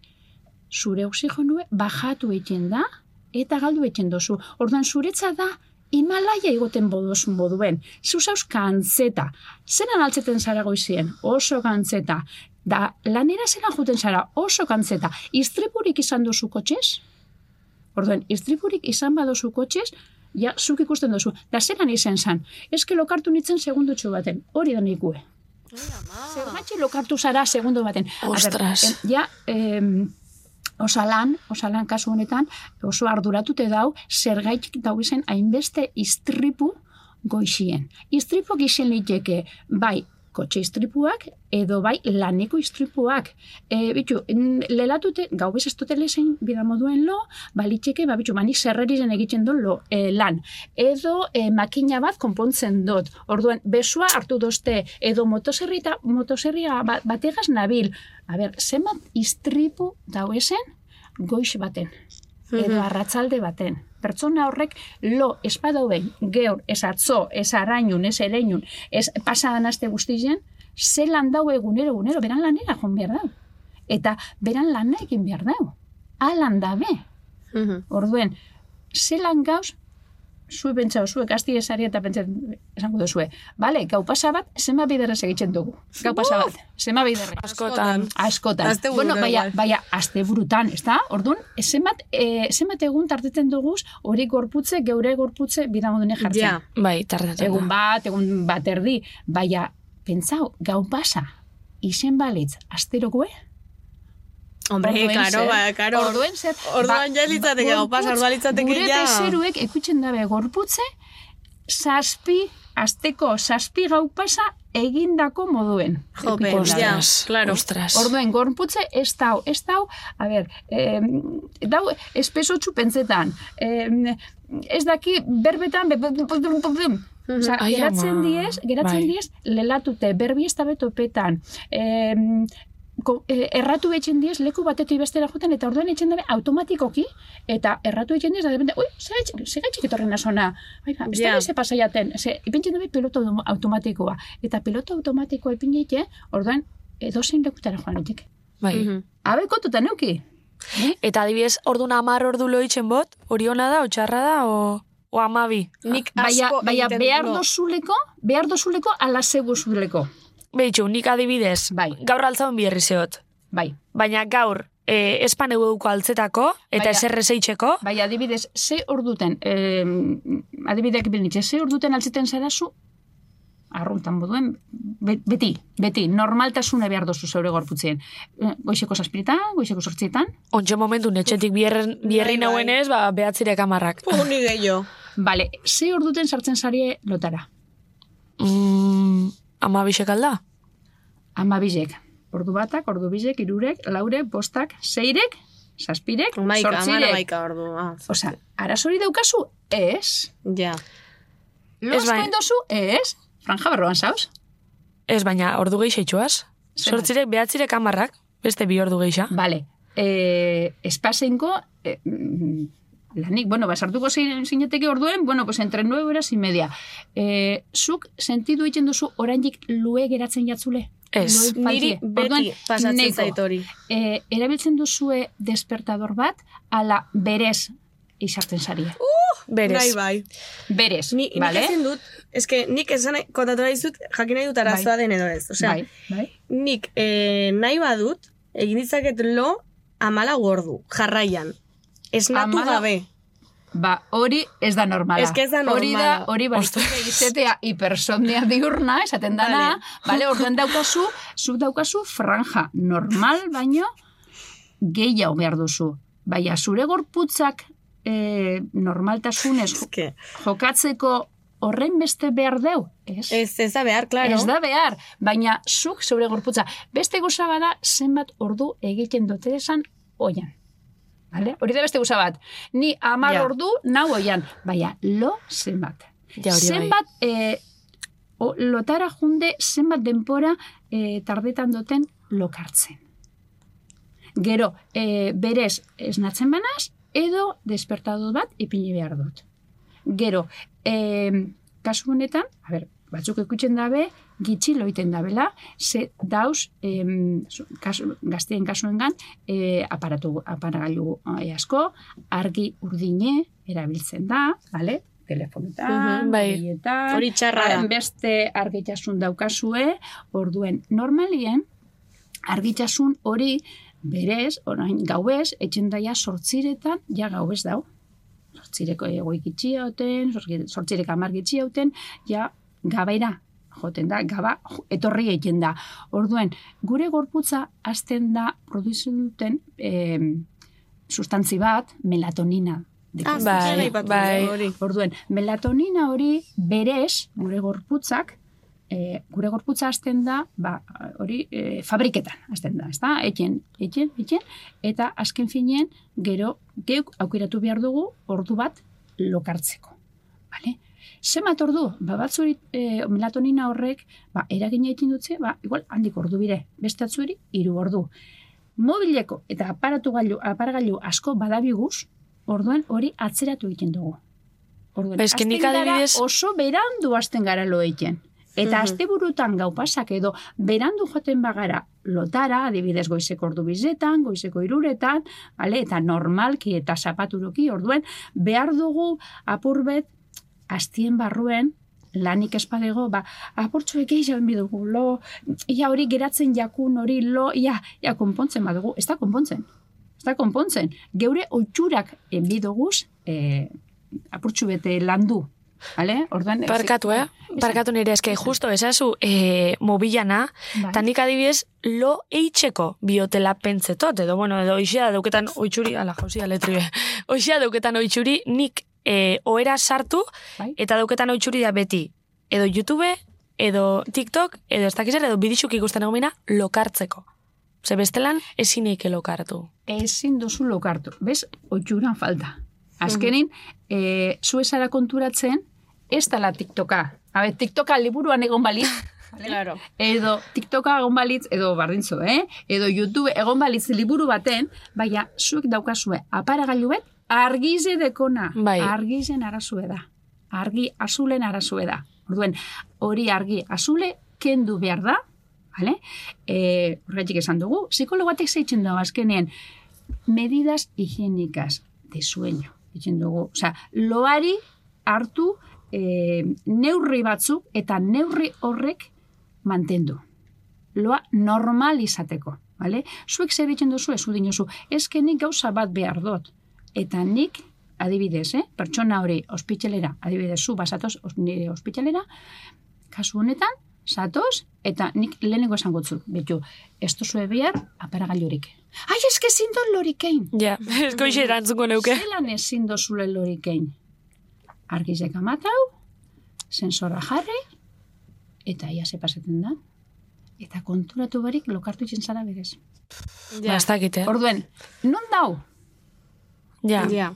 zure oxigenue bajatu egiten da, eta galdu egiten dozu. Ordan zuretza da, Himalaia igoten boduz moduen. Zuzauz kantzeta. Zeran altzeten zara goizien? Oso kantzeta. Da, lanera zeran juten zara? Oso kantzeta. Istripurik izan duzu kotxez? Orduen, istripurik izan badozu kotxez, ja, zuk ikusten duzu. Da, zeran izan zan? Eske lokartu nitzen segundutxo baten. Hori da nikue. Zergatxe lokartu zara segundo baten. Ber, Ostras. em, ja, em, osalan, osalan kasu honetan, oso arduratute dau, zergaitik dau izen hainbeste istripu goixien. Istripuak izen liteke, bai, kotxe istripuak, edo bai laneko istripuak. E, bitu, lelatute, gau bez ez dute lezein bida moduen lo, balitxeke, ba, bitu, manik zerrerizen egiten do lo, e, lan. Edo e, makina bat konpontzen dut. Orduan, besua hartu dozte, edo motoserrita, motoserria ba- bategaz nabil. A ber, zenbat istripu dauezen goix baten, edo arratzalde baten. Pertsona horrek lo espadauben, geur, ez atzo, ez arainun, ez ereinun, ez pasadan aste guztien, zelan dau egunero, egunero, beran lanera joan behar dau. Eta beran lana egin behar dau. Alan dabe. Orduen, zelan gauz, zue pentsau, zuek asti esari eta pentsatzen esango duzue. Bale, gau pasa bat, zema biderrez egiten dugu. Gau pasa bat, zema biderrez. Askotan. Askotan. Asteburu bueno, baina, igual. baina aste burutan, ez da? Orduan, zenbat, e, zenbat egun tarteten duguz, hori gorputze, geure gorputze, bidamodune jartzen. Ja. Bai, tardetan. Egun bat, egun bat erdi, baina, pentsau, gau pasa, izen balitz, asterokoe? Hombre, Orduen karo, ba, karo. Orduen zer? Orduan ja litzateke, gau pasa, orduan litzateke Gure ja. bezeruek ekutzen dabe gorputze, zazpi, asteko zazpi gau pasa egindako moduen. Jope, ja, claro. Ostras. Orduen, gorputze ez dau, ez dau, a ber, eh, dau espesotxu pentsetan, eh, ez daki berbetan, be, be, be, be, be, be, Osa, Ai, geratzen ama. diez, geratzen Bai. diez, lelatute, berbi ez dabe topetan, eh, e, erratu etxen diez, leku batetik bestera joten, eta orduan etxen dabe automatikoki, eta erratu etxen diez, da depende, ui, segatxik etorren nazona, Baina, ez Ja. da ze pasaiaten, ze, ipintzen dabe piloto autom- automatikoa, eta piloto automatikoa ipinite, orduan, edozein lekutara joan etik. Bai. Mhm. Habe kontuta neuki. Eta adibidez, ordun amar ordu loitzen bot, hori ona da, o txarra da, o, o amabi. Nik Baina, asko baina egiten behar dozuleko, behar dozuleko ala zegu zuleko. Behitxu, nik adibidez, Bai. gaur altzaun bierri zeot. Bai. Baina gaur, e, espan eduko altzetako, eta Baina- eserre zeitzeko, Bai, adibidez, ze orduten, eh, adibidek bilnitxe, ze orduten altzeten zarazu, arruntan boduen, be- beti, beti, normaltasune behar dozu zeure gorputzien. Eh, Goizeko saspiritan, goizeko sortzietan, ontxe momentu netxetik bierren, bierri Bai, bai. nauenez, ba, behatzirek amarrak. Puh, ni gehiago. Bale, ze orduten sartzen zarie lotara? Mm, amabixek alda? Ama bizek. Ordu batak, ordu bizek, irurek, laurek, bostak, seirek, saspirek, Maika, sortzirek. maika ordu. Ah, Osa, arazori daukazu? Ez. ja. Losko bai. indozu? Ez. Franja barroan zauz? Ez, baina ordu geixetxuaz. Zenbat? Sortzirek, behatzirek amarrak, beste bi ordu geixa. Vale. Eh, espaseinko, eh, mm, lanik, bueno, basartuko zin- zineteke orduen, bueno, pues entre 9 horas y media. Eh, zuk sentidu egiten duzu oraindik lue geratzen jatzule? Ez. Niri beti Orduan, pasatzen nahiko. zait hori. Eh, erabiltzen duzue despertador bat, ala berez izartzen zarie. Berez. Bai, bai. Berez, Ni, vale? Nik ezin dut, eske nik esan nahi, kontatu nahi dizut, jakin nahi dut arazoa den edo ez. Osea, bai, bai. nik eh, nahi badut, egin ditzaket lo amala gordu, jarraian. Esnatu Hamalau- gabe. Ba, hori ez da normala. Ez que ez da Hori da, normala. hori barizuke izetea hipersomnia diurna, esaten dana, vale, orduan daukazu, zu daukazu franja normal, baino gehiago behar duzu. Baina zure gorputzak e, normaltasunez Eske, jokatzeko horren beste behar deu, ez? ez, ez da behar, klaro. Ez da behar, baina zuk zure gorputza. Beste goza bada zenbat ordu egiten dute esan oian. Vale? Hori da beste goza bat. Ni amar Ja. ordu nau oian. Baina lo zenbat. Ja, bai. zenbat eh, o, lotara junde zenbat denpora eh, tardetan duten lokartzen. Gero, eh, berez esnatzen banaz, edo despertador bat ipini behar dut. Gero, eh, kasu honetan, a ber, batzuk ikutzen dabe, gitxi loiten dabela, ze dauz, em, kasu, gazteen kasuengan, e, aparatu, aparagailu eh, asko, argi urdine erabiltzen da, bale? telefonetan, Mhm, bai. Hori txarra da. beste argitasun daukazue, orduen normalien, argitasun hori berez, orain gauez, etxen daia sortziretan, ja gauez dau. Sortzireko egoik itxiauten, sortzirek amar gitxiauten, ja gabaira joten da, gaba etorri egiten da. Orduen, gure gorputza hasten da produzitzen duten em, sustantzi bat, melatonina. Ah. Bai, bai, bai. Orduen, melatonina hori berez, gure gorputzak, e, gure gorputza hasten da, ba, hori e, fabriketan hasten da, ezta? Eten, eten, eten, eta azken finean, gero, geuk aukeratu behar dugu ordu bat lokartzeko. Vale? Zemat ordu, ba, batzuri e, melatonina horrek, ba, eragina egin dutze, ba, igual, handik ordu bire, beste atzuri, hiru ordu. Mobileko eta aparatu gailu, aparagailu asko badabiguz, orduan hori atzeratu egiten dugu. Orduan, Ba, hasten gara adibidez- oso berandu hasten gara lo egiten. Eta Mhm. asteburutan gau pasak edo berandu joaten bagara lotara, adibidez goizeko ordu bizetan, goizeko iruretan, vale? eta normalki eta zapaturoki, orduen behar dugu apurbet astien barruen lanik espadego, ba, apurtxo gehiago bidugu, lo, ia hori geratzen jakun hori, lo, ia, ia konpontzen badugu, ez da konpontzen. Ez da konpontzen. Geure oitxurak enbidoguz, eh, apurtxu bete landu. Vale? Orduan, Barkatu, eh? Barkatu nire eske, justo esazu e, mobilana, Bai. eta nik adibidez lo eitzeko biotela pentsetot, edo, bueno, edo oixea dauketan oitxuri, ala, jauzia letri be, oixea dauketan oitxuri, nik e, oera sartu, Bai. eta dauketan oitxuri da beti, edo YouTube, edo TikTok, edo ez dakizer, edo bidixuk ikusten egomena, lokartzeko. Ze bestelan, ezin eike lokartu. ezin duzu lokartu. Bez, oitxuran falta. Azkenin, e, zu esara konturatzen, ez dala TikToka. Habe, TikToka liburuan egon bali, Claro. Edo TikToka egon balitz, edo bardintzo, eh? Edo YouTube egon balitz liburu baten, baina zuek daukazue aparagailu bet, argize dekona. Bai. Argizen arazue da. Argi azulen arazue da. Orduen, hori argi azule kendu behar da, vale? E, horretik esan dugu, psikologo batek zeitzen dago azkenean, medidas higiénicas de sueño. Ditzen dugu, osea, loari hartu e, neurri batzuk eta neurri horrek mantendu. Loa normal izateko. Vale? Zuek zer egiten duzu, ez dinozu, ezke nik gauza bat behar dut. Eta nik, adibidez, eh? pertsona hori ospitzelera, adibidez, zu basatoz nire ospitzelera, kasu honetan, zatoz, eta nik lehenengo esan gutzu, betu, ez duzue behar, aparagailurik. Ai, eske ezin dut lorikein. Ja, esko ixe erantzuko neuke. Zelan ezin dozule lorikein? Argizek amatau, sensora jarri, eta ia ze pasatzen da. Eta konturatu barik lokartu itzen zara berez. Ba, ez dakit, eh? Orduen, non dau? Ja. Ja.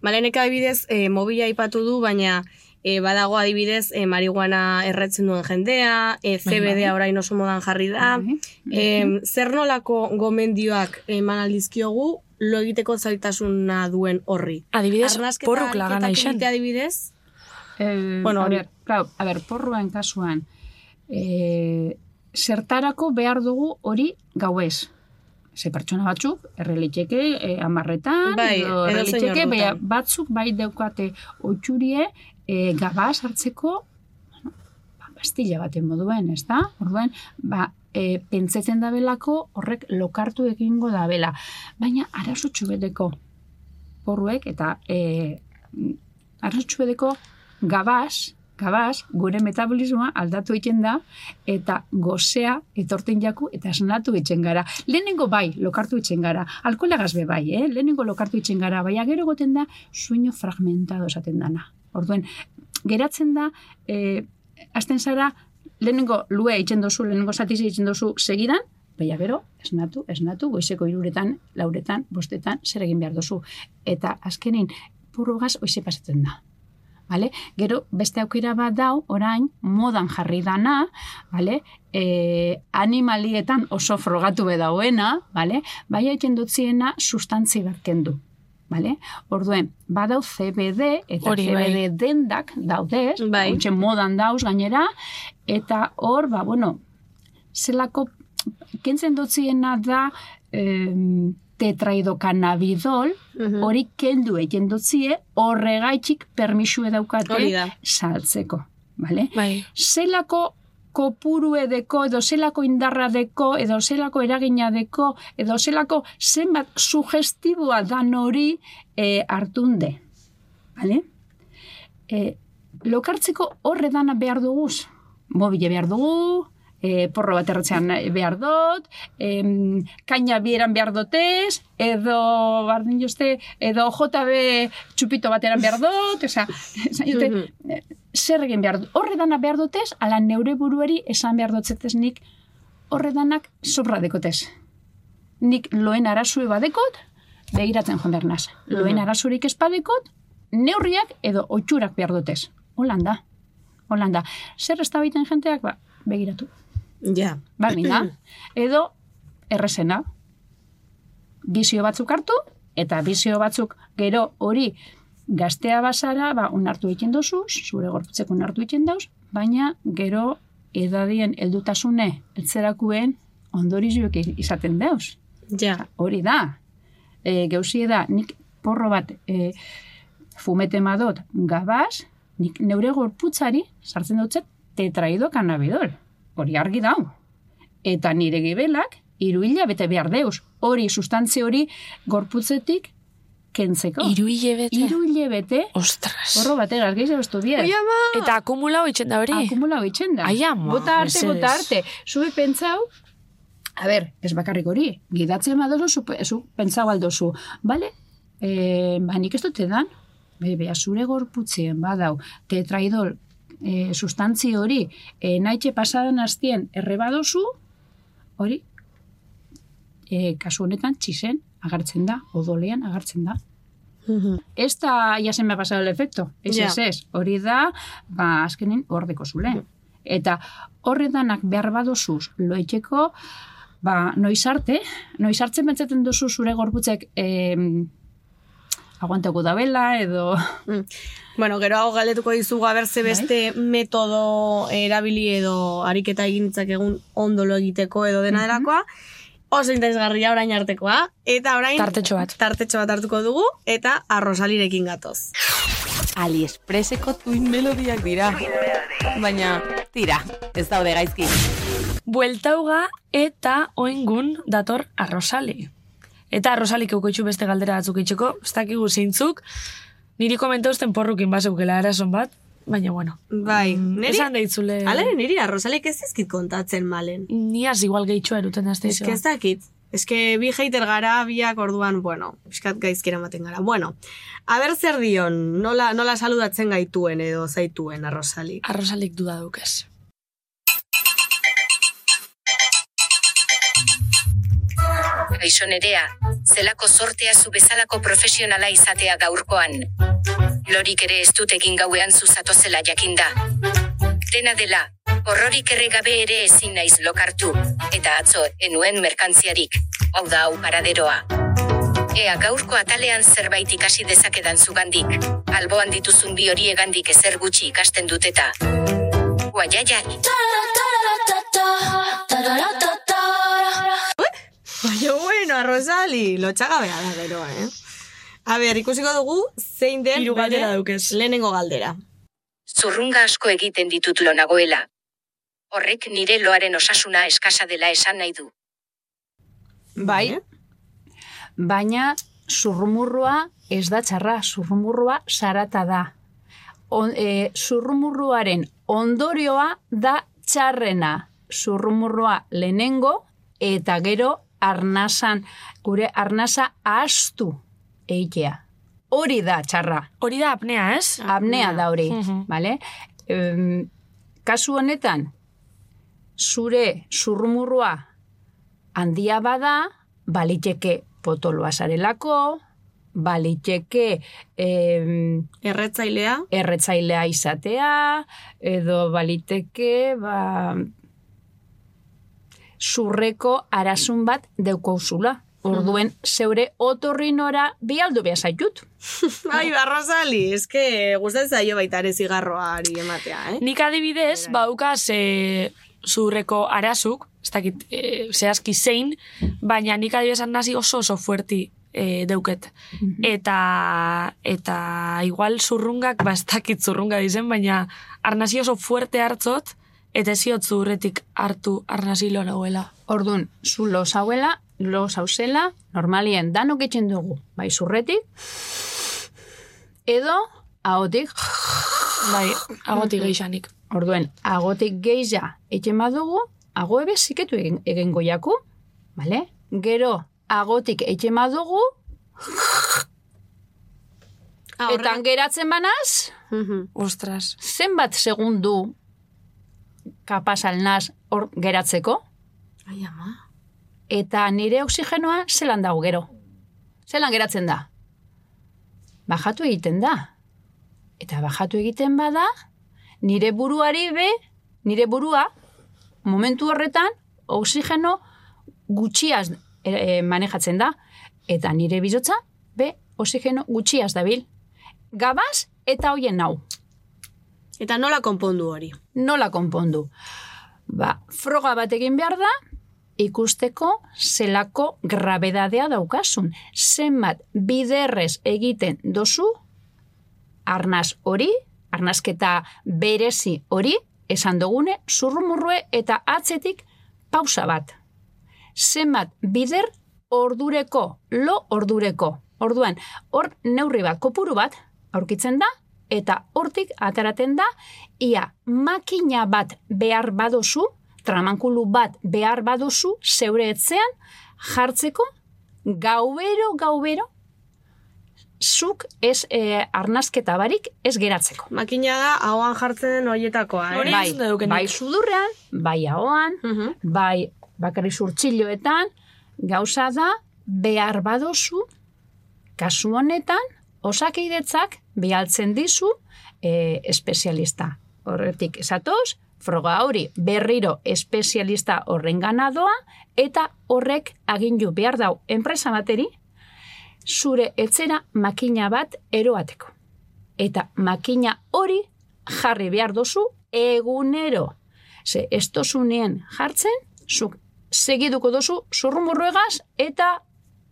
Malenek adibidez, e, mobila aipatu du, baina e, badago adibidez, e, marihuana erretzen duen jendea, e, CBD orain oso modan jarri da. Bai. E, zer nolako gomendioak eman aldizkiogu, lo egiteko zaitasuna duen horri. Adibidez, Arnasketa porruk lagana egitea adibidez, Eh, Bueno, a ber, claro, a ber, porruen kasuan, eh, zertarako behar dugu hori gauez. Ze pertsona batzuk, erreliteke eh, amarretan, Bai, edo erreliteke, baina batzuk bai daukate otxurie eh, gabaz hartzeko bueno, ba, pastilla baten moduen, ez da? Orduan, ba, e, pentsetzen dabelako horrek lokartu egingo dabela. Baina arazotxu beteko porruek eta e, arazotxu beteko gabaz, gabaz, gure metabolismoa aldatu egiten da, eta gozea etorten jaku eta esnatu egiten gara. Lehenengo bai, lokartu egiten gara. Alkoholagaz be bai, eh? Lehenengo lokartu egiten gara, baina gero goten da, sueño fragmentado esaten dana. Orduen, geratzen da, eh, azten zara, lehenengo lue egiten dozu, lehenengo zatiz egiten dozu segidan, baina gero, esnatu, esnatu, goizeko iruretan, lauretan, bostetan, zer egin behar dozu. Eta azkenin, purrugaz oize pasatzen da. Vale? Gero, beste aukera bat dau, orain, modan jarri dana, vale? e, animalietan oso frogatu be dauena, vale? bai egiten dutziena sustantzi bat kendu. Vale? Orduen, badau CBD, eta Hori, bai. CBD dendak daudez, Bai. modan dauz gainera, eta hor, ba, bueno, zelako, kentzen dutziena da, em, tetraidokanabidol, hori kendu egiten dutzie, horregaitxik permisue daukate da. saltzeko. Vale? Bai. zelako kopuru edeko, edo zelako indarra deko, edo zelako eragina deko, edo zelako zenbat sugestiboa dan hori e, hartunde. Vale? E, lokartzeko horre dana behar duguz. Mobile behar dugu, e, porro bat erretzean behar dut, em, kaina bieran behar dutez, edo, bardin jozte, edo JB txupito bateran behar dut, oza, esan jote, eh, zer egin behar dut. Horre dana behar dutez, ala neure burueri esan behar dutzetez nik, horre danak sobra dekotez. Nik loen arazue badekot, begiratzen joan behar naz. Loen arazurik espadekot, neurriak edo otxurak behar dutez. Holanda. Holanda. Zer ez da jenteak, ba, begiratu. Ja. Bardin da. Edo, errezena. Bizio batzuk hartu, eta bizio batzuk gero hori gaztea bazara, ba, onartu egiten dozu, zure gorputzeko onartu egiten dauz, baina gero edadien heldutasune etzerakuen ondorizuek izaten dauz. Ja. Hori da. E, geuzie da, nik porro bat e, fumete madot gabaz, nik neure gorputzari sartzen dutzet tetraido kanabidol. Hori argi dau. Eta nire gibelak, hiru bete behar deus. Hori, sustantzi hori gorputzetik kentzeko. Iru hilebete. Hiru hilabete, Ostras. horro bategaz, gehiago estu bie. Eta akumulau itxen da hori. Akumula itxen da. Ai, ama, bota arte, mesedez. bota arte. Zube pentsau, a ber, ez bakarrik hori, gidatzen badozu, zu, zu pentsau aldozu, bale? E, ba, nik ez dut edan, be, bea, zure gorputzien badau, tetraidol, e, sustantzi hori, e, naitxe pasadan hastien errebadozu, hori, e, kasu honetan txisen agartzen da, odolean agartzen da. Ez da, ya se me ha pasado el efecto. Ez, ez, ez. Hori da, ba, azkenin, hor deko zule. Eta horredanak behar badozuz loiteko, ba, noiz arte, noiz hartzen pentsatzen duzu zure gorputzek em, aguantako dabela edo... Bueno, gero hau galetuko dizugu abertze beste metodo erabili edo ariketa egintzak egun ondolo egiteko edo dena delakoa. Oso interesgarria orain artekoa. Eta orain... Tartetxo bat. Tartetxo bat hartuko dugu eta arrosalirekin gatoz. AliExpresseko tuin melodiak dira. Baina, tira, ez daude gaizki. Bueltauga eta oengun dator arrosali. Eta arrosalik eukoitzu beste galdera batzuk itxeko, ez dakigu zeintzuk, niri komentauzten porrukin bazeukela arason bat, baina bueno. Bai, niri... Esan deitzule... Alere, niri arrosalik ez ezkit kontatzen malen. Niaz igual gehitxua eruten azte Ez que ez dakit. Ez que bi hater gara, biak orduan, bueno, eskat gaizkira maten gara. Bueno, aber zer dion, nola, nola saludatzen gaituen edo zaituen arrosalik. Arrosalik duda dukez. Gaixo nerea, zelako sortea zu bezalako profesionala izatea gaurkoan. Lorik ere ez dut egin gauean zuzato zela jakinda. Dena dela, horrorik erregabe ere ezin naiz lokartu, eta atzo, enuen merkantziarik, hau da hau paraderoa. Ea gaurko atalean zerbait ikasi dezakedan zugandik, alboan dituzun bi hori egandik ezer gutxi ikasten dut eta. Guaiaiai. Baina bueno, arrosali, lotxagabea da gero, eh? A ber, ikusiko dugu, zein den Hiru bere galdera daukez. lehenengo galdera. Zurrunga asko egiten ditut lo nagoela. Horrek nire loaren osasuna eskasa dela esan nahi du. Bai, baina zurrumurrua ez da txarra, zurrumurrua sarata da. On, e, zurrumurruaren ondorioa da txarrena. Zurrumurrua lehenengo eta gero arnasan, gure arnasa astu eitea. Hori da txarra. Hori da apnea, ez? Apnea da hori, bale? Em, kasu honetan, zure zurrumurrua handia bada, baliteke potoloa zarelako, baliteke em, Erretzailea, erretzailea izatea, edo baliteke, ba, zurreko arasun bat deukouzula. Orduen, zeure otorrinora bialdu behar zaitut. Ai, arrosali, eske gustatzen zaio baita ere zigarroari ematea, eh? Nik adibidez, baukaz e, zurreko arazuk, ez dakit e, zehazki zein, baina nik adibidez nazi oso oso fuerti e, deuket. Eta, eta igual zurrungak, ba ez dakit zurrunga dizen, baina arnasi oso fuerte hartzot, eta eziot zurretik hartu arnasi lo nagoela. Ordun, zu lo zauela, lo zauzela, normalien danok etxen dugu, bai zurretik, edo ahotik, Bai, agoti geixanik. orduen, agotik geiza etxen badugu, ago ebe ziketu egin, egin goiaku, bale? Gero, agotik etxen badugu, eta geratzen banaz. Ostras. zenbat segundu kapaz alnaz hor geratzeko, Ai, ama. eta nire oksigenoa zelan dago gero. Zelan geratzen da. Bajatu egiten da. Eta bajatu egiten bada, nire buruari be, nire burua, momentu horretan, oksigeno gutxiaz e, e, manejatzen da. Eta nire bizotza, be, oksigeno gutxiaz dabil. Gabaz eta hoien nau. Eta nola konpondu hori? nola konpondu? Ba, froga bat egin behar da, ikusteko zelako grabedadea daukasun. Zenbat biderrez egiten dozu, arnaz hori, arnazketa berezi hori, esan dugune, zurrumurrue eta atzetik pausa bat. Zenbat bider ordureko, lo ordureko. Orduan, hor neurri bat, kopuru bat, aurkitzen da, eta hortik ataraten da, ia makina bat behar badozu, tramankulu bat behar badozu, zeure etzean, jartzeko, gaubero, gaubero, zuk ez e, arnazketa barik ez geratzeko. Makina da, ahoan jartzen den horietakoa, eh? Bai, bai sudurrean, bai ahoan, Mhm. bai bakarri zurtxiloetan, gauza da, behar badozu, kasu honetan, osakidetzak bialtzen dizu e, espezialista. Horretik esatoz, froga hori berriro espezialista horren ganadoa, eta horrek agindu behar dau enpresa bateri, zure etzera makina bat eroateko. Eta makina hori jarri behar dozu egunero. Ze, ez dozunean jartzen, zuk segiduko dozu zurrumurru egaz eta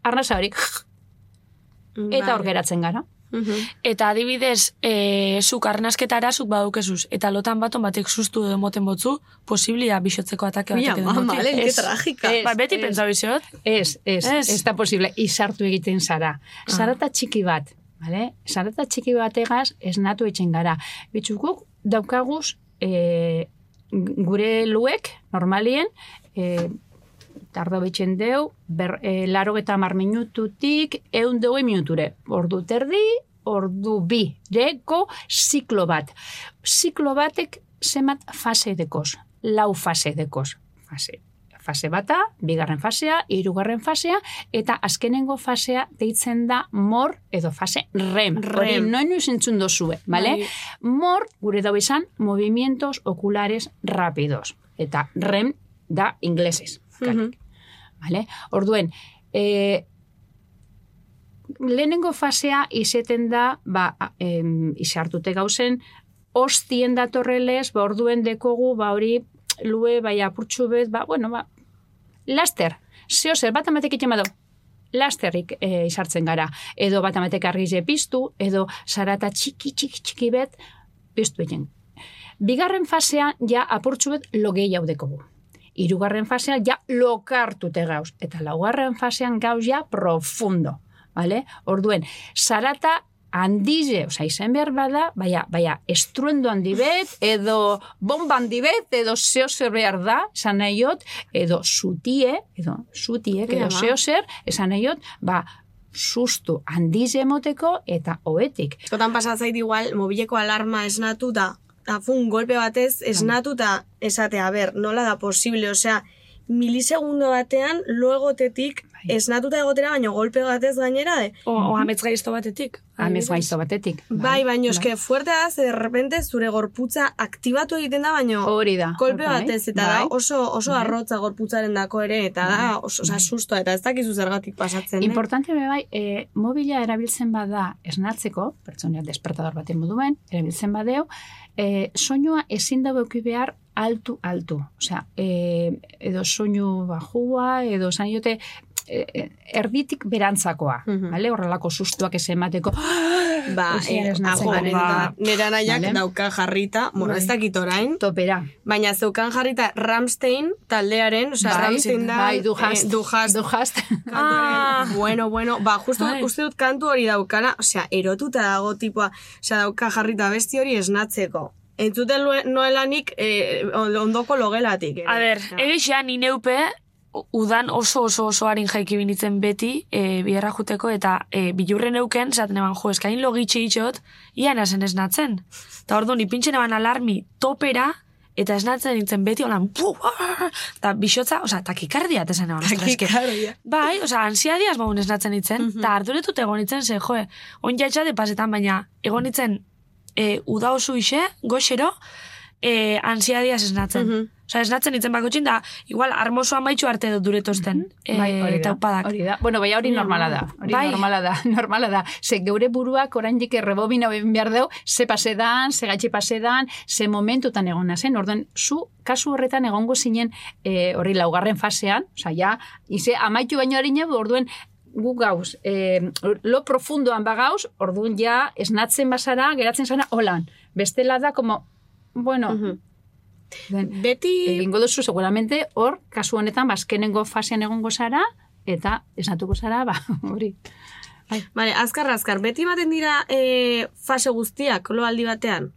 arnasa horik. Eta hor geratzen gara. Eta adibidez, e, zuk arnasketara zuk badukezuz, eta lotan baton batek sustu edo moten botzu, posiblia bixotzeko atake Mia, batek edo moten. Alen, que tragika. Ba, beti pentsa bizot. Ez, ez, Ez. ez da posible. Izartu egiten zara. Zarata txiki bat, vale? Zarata txiki bategaz esnatu etxen gara. Bitxukuk daukaguz e, gure luek, normalien, e, tardo betxen deu, ber, e, laro eta mar minututik, eun deue minuture. Ordu terdi, ordu bi, reko ziklo bat. Ziklo batek zemat fase dekoz, lau fase dekoz. Fase, fase bata, bigarren fasea, hirugarren fasea, eta azkenengo fasea deitzen da mor edo fase rem. Hori Rem. noin entzun dozue, bale? Bai. Mor, gure dago izan, movimientos oculares rápidos. Eta rem da inglesez. Karik. Vale? Orduen, e, lehenengo fasea izeten da, ba, em, izartute gauzen, ostien datorrelez, ba, orduen dekogu, ba, hori, lue, bai, apurtxu bet, ba, bueno, ba, laster, zeo zer, bat amatek itxema do, lasterrik e, izartzen gara. Edo bat amatek argize piztu, edo zarata txiki, txiki, txiki bet, piztu egin. Bigarren fasean, ja, apurtxu bet, logei haudekogu. Hirugarren fasean, ja, lokartute gauz. Eta laugarren fasean gauz ja, profundo. Vale? Orduen, zarata handize, oza, izen behar bada, baina, baina, estruendo handi bet, edo bomba handi bet, edo zeo zer behar da, esan nahi jot, edo zutie, edo zutie, edo Ama. zeo zer, esan nahi jot, ba, sustu handize emoteko eta oetik. Eskotan pasatzait igual, mobileko alarma esnatu da, da fun, golpe batez esnatu eta esatea, ber, nola da posible, osea, milisegundo batean, luegotetik esnatuta egotera, baino golpe batez gainera, de, O, o amets gaizto batetik. Amez gaizto batetik. bai, baino eske fuerte da, ze de repente zure gorputza aktibatu egiten da, baino Hori da. kolpe bai, batez, eta bai. da oso, oso arrotza gorputzaren dako ere, eta da oso osa, sustoa, eta ez dakizu zergatik pasatzen. eh? Importante be bai, e, mobila erabiltzen bada esnatzeko, pertsonia despertador baten moduen, erabiltzen badeu, e, soinua ezin dago behar altu, altu. Osea, e, edo soinu bajua, edo zan jote, e, e, erditik berantzakoa, Mhm. vale? horrelako sustuak ez emateko, Ba, eh, ba, nera nahiak Vale. dauka jarrita, bueno, ez Bai. dakit orain, topera. baina zeukan jarrita Ramstein taldearen, osea, Bai, Ramstein da, bai, du hast, eh, du hast, du hast. Ah. Bueno, bueno, ba, justu Bai. uste dut kantu hori daukana, osea, erotuta dago tipoa, osea, dauka jarrita besti hori esnatzeko. Entzuten noelanik eh, ondoko logelatik. ere. A ber, Ja. egixea ni neupe, udan oso oso oso harin jaiki binitzen beti, e, biherra juteko, eta e, bilurren euken, zaten eban, jo, eskain logitxe itxot, ian esan esnatzen. Eta ordu, ni pintxen eban alarmi topera, eta esnatzen nintzen beti, holan, pu, ah, eta bixotza, oza, takikardia, esan eban, ostras, eske. Takikardia. Bai, oza, ansiadiaz maun esnatzen nintzen, eta arduretut egon nintzen, ze, joe, on jaitxate pasetan, baina egon nintzen e, uda oso ise, goxero, e, ansiadiaz esnatzen. Mhm. Osa, esnatzen nintzen bakotxin da, igual, armoso amaitxu arte dut duretosten. e, Bai, hori da, taupadak. hori da. Bueno, bai, hori normala da. Hori Bai. normala da, normala da. Ze geure buruak oraindik errebobina egin behar deu, ze pasedan, ze gaitxi pasedan, ze momentutan egona zen. Orduan, zu kasu horretan egongo zinen eh, hori laugarren fasean, osea, ja, ize amaitu baino harina, orduan, gu gauz, eh, lo profundoan bagauz, orduan ja, esnatzen bazara, geratzen zara, holan. Bestela da, como, bueno, Mhm. Den, Beti, egingo duzu seguramente hor kasu honetan bazkenengo fasean egongo zara eta esnatuko zara ba hori Vale, azkar, azkar, beti baten dira eh, fase guztiak, lo aldi batean?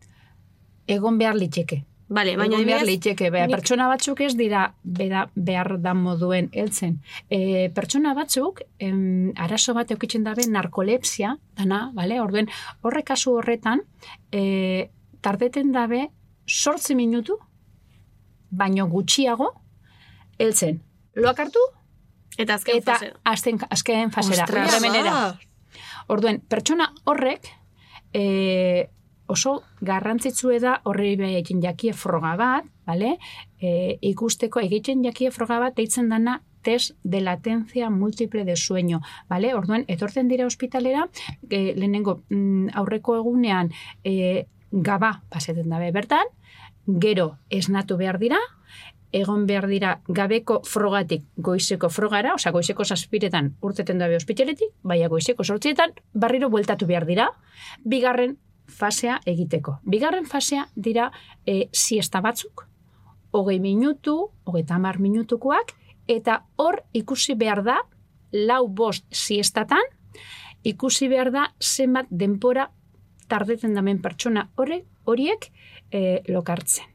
egon behar litzeke Vale, baina egon behar adibidez, litzeke Bea, nik- pertsona batzuk ez dira bera, behar da moduen heltzen e, pertsona batzuk em, arazo bat eukitzen dabe narkolepsia dana, vale? orduen horre kasu horretan e, tardeten dabe sortzi minutu baino gutxiago heltzen loak hartu eta azken eta fase. azten, azken fasera, Ostras. remenera. Orduen, pertsona horrek, e, oso garrantzitsue da horri egiten jakie froga bat, bale? E, ikusteko egiten jakie froga bat deitzen dana test de latencia múltiple de sueño, bale? Orduan, etortzen dira ospitalera, e, lehenengo mm, aurreko egunean e, gaba paseten dabe bertan, gero esnatu behar dira, egon behar dira gabeko frogatik goizeko frogara, osea goizeko zazpiretan urteten dabe ospitaletik, baina goizeko sortzietan barriro bueltatu behar dira, bigarren fasea egiteko. Bigarren fasea dira e, siesta batzuk, hogei minutu, hogei tamar minutukoak, eta hor ikusi behar da, lau bost siestatan, ikusi behar da zenbat denpora tardeten damen pertsona hori, horiek e, lokartzen.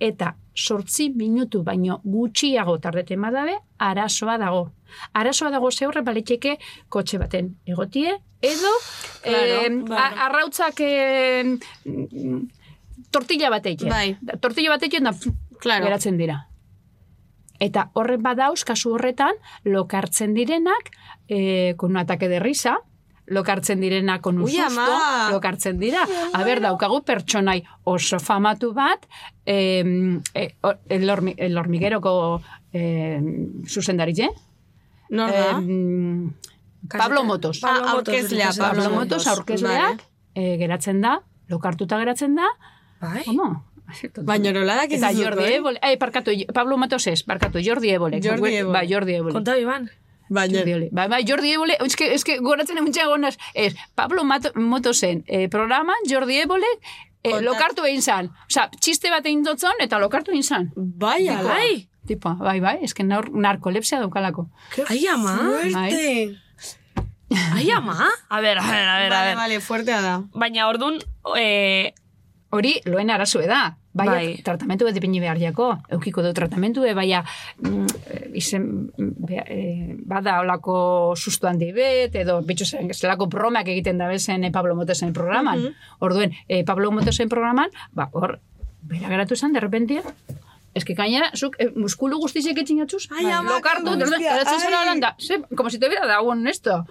Eta sortzi minutu baino gutxiago tardeten badabe, arazoa dago. Arazoa dago ze horre baliteke kotxe baten egotie, edo Claro, eh, a- arrautzak eh, tortilla bat eiken. Bai. Tortilla bat eiken da Claro. geratzen dira. Eta horren badauz, kasu horretan, lokartzen direnak, eh, con un ataque de risa, lokartzen direnak con un Ui, susto, ama! lokartzen dira. A ber, daukagu pertsonai oso famatu bat, eh, eh, or- el, hormi, el hormigueroko eh, zuzendaritze. Nor da? Eh, Pablo Motos. Ah, aurkezlea, Pablo, Pablo Motos, aurkezleak, eh, geratzen da, lokartuta geratzen da, Bai? Como? Baina nola da, Eta Jordi Ebole, eh, parkatu, Pablo Matos ez, parkatu, Jordi Ebole. Jordi Évole. Ba, Jordi Ebole. Konta biban. Baina, Jordi Ebole. Ba, ba, Jordi Ebole, eske, eske goratzen eguntxe gonaz, ez, Pablo Mato, Motosen eh, programan, Jordi Ebole, eh, lokartu egin zan. Osa, txiste bat egin dotzon, eta lokartu egin zan. bai, ala. Bai. Tipo, bai, bai, eske naur, narkolepsia daukalako. Ai, ama. Fuerte. Ai, ama. A ber, a ber, a ber, a Vale, vale, fuertea da. Baina ordun eh, Hori, loen arazue da. Bai, Bai. tratamentu bat ipini behar jako. Eukiko du tratamentu, e, baina mm, eh, izen, mm, be- eh, bada olako sustu handi bet, edo bitxo zen, zelako bromak egiten da bezen eh, Pablo Motosen programan. Orduen, eh, Pablo Motosen programan, ba, hor, bera geratu zen, de repente, eske gainera, zuk eh, muskulu guztizek etxin jatzuz, Ai, ama, lokartu, geratzen zara holanda, ze, como si te hubiera dado un esto.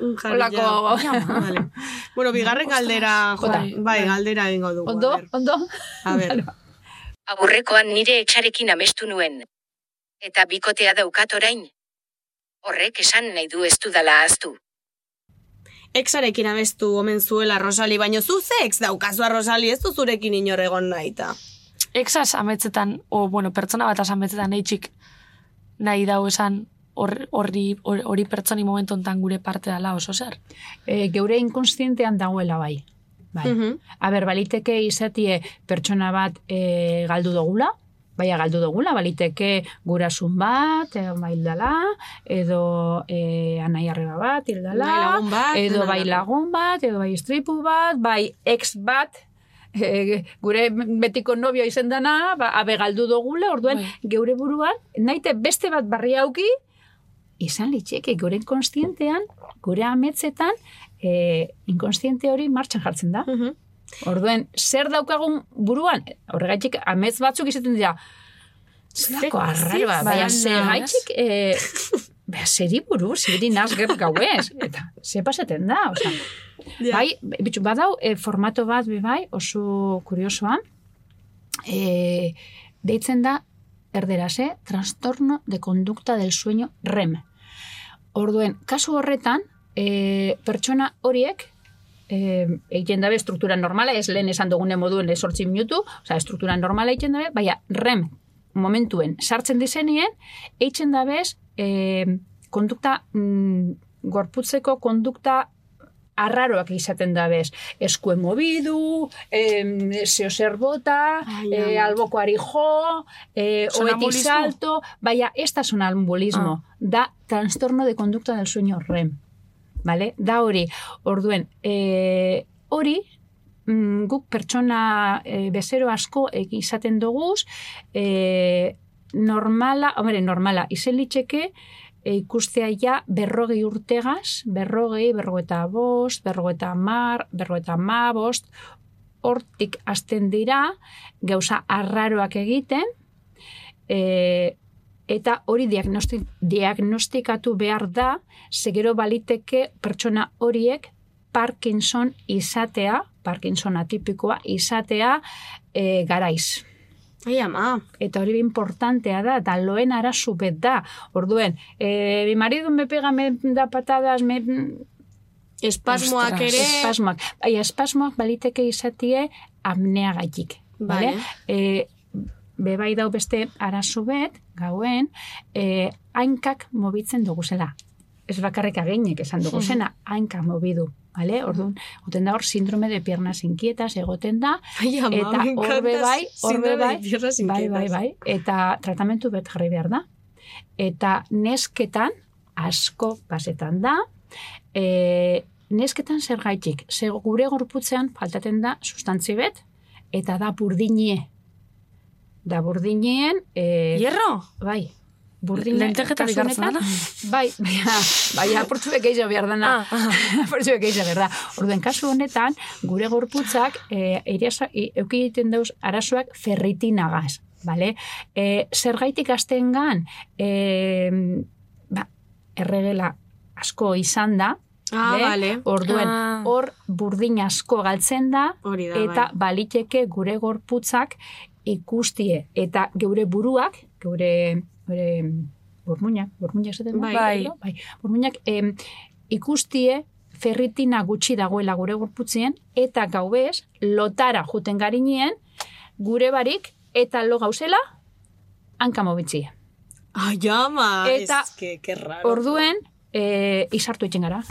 Vale. Bueno, bigarren galdera, jota. Bai, Bai, galdera egingo dugu. ondo, ondo. A ver. Aburrekoan nire etxarekin amestu nuen. Eta bikotea daukat orain. Horrek esan nahi du ez dudala ahaztu. Exarekin abestu omen zuela Rosali, baino zu ze ex daukazua Rosali, ez zurekin inor egon nahi ta. exas ametzetan, o, bueno, pertsona bat ametzetan eitxik nahi dau esan hor- horri hori, hori pertsoni momentu hontan gure parte dela oso zer. e, geure inkonstientean dagoela bai. Bai. Mhm. A ber, baliteke izatie pertsona bat e, galdu dugula, baina galdu dugula, baliteke gurasun bat, edo bai hildala, edo e, anai arreba bat, hildala, Bai bat, edo bai lagun bat, edo bai istripu bat, bai ex bat, e, gure betiko nobio izen dana, ba, abe galdu dugula, orduen Bai. geure buruan, naite beste bat barri auki, izan litzeke gure inkonstientean, gure ametzetan, e, inkonstiente hori martxan jartzen da. Mhm. Orduen, zer daukagun buruan? Horregatik, amets batzuk izaten dira, zelako arraiba, Bai, baina zer gaitxik, e, Bea, zeri buru, zeri naz ger gauez. Eta, ze pasaten da, oza. Ja. Bai, bitxu, badau, e, formato bat, be bai, oso kuriosoa, e, deitzen da, erderaz, eh? trastorno de conducta del sueño REM. Orduen, kasu horretan, e, pertsona horiek, e, egiten dabe struktura normala, ez lehen esan dugune moduen ez sortzi minutu, oza, struktura normala egiten dabe, baina REM momentuen sartzen dizenien, eitzen dabez, e, kondukta, mm, gorputzeko kondukta arraroak izaten dabez. Eskue mobidu, em, zeo zer bota, Ai, eh, ama. albokoari jo, eh, oeti salto, baina ez da sonambulismo, da trastorno de conducta del sueño REM. Vale? Da hori, orduen, eh, hori, mm, guk pertsona e, bezero asko e, izaten doguz, e, normala, hombre, normala, izen litzeke, e, ikustea ja berrogei urtegaz, berrogei, berrogeta bost, berrogeta mar, berrogeta ma bost, hortik hasten dira, gauza arraroak egiten, e, eta hori diagnosti, diagnostikatu behar da, segero baliteke pertsona horiek Parkinson izatea, Parkinson atipikoa izatea e, garaiz. Ai, ama. Eta hori importantea da, eta loen arazu bet da. Orduen, e, mi marido me pega, me da patadas, me... Espasmoak Ostras, ere... Espasmoak. Bai, espasmoak baliteke izatie apnea gaitik. Vale. Vale? E, bebai dau beste arazo bet, gauen, e, hainkak mobitzen duguzela. Ez bakarrik aginek esan duguzena, hainkak mobidu. Vale? Orduan, goten da hor sindrome de piernas inquietas egoten da, Ai, ama, eta me hor encanta bai, hor síndrome de bai, bai, bai, bai, eta tratamentu bet jarri behar da. Eta nesketan, asko pasetan da, e, nesketan zer gaitik, ze gure gorputzean faltaten da sustantzi bet, eta da burdinie. Da burdinien... E, Hierro? Bai. Hartzen honetan, dana? Bai, bai, bai, apurtu bekeizo behar dana. Ah, apurtu bekeizo behar da. Orduen, kasu honetan, gure gorputzak e, eiriasa, e, euki egiten dauz arazoak ferritinagaz. Vale? E, zergaitik azten gan, e, ba, erregela asko izan da, Ah, vale. Orduen, Ah. hor burdin asko galtzen da, da, eta bai. baliteke gure gorputzak ikustie. Eta geure buruak, geure, geure burmuinak, burmuinak esaten? Bai. edo? bai. Burmuinak em, ikustie ferritina gutxi dagoela gure gorputzien, eta gaubez, lotara juten garinien, gure barik, eta lo gauzela, hanka mobitzie. Ai, ama. Eta es que, que raro. Orduen, e, izartu etxen gara.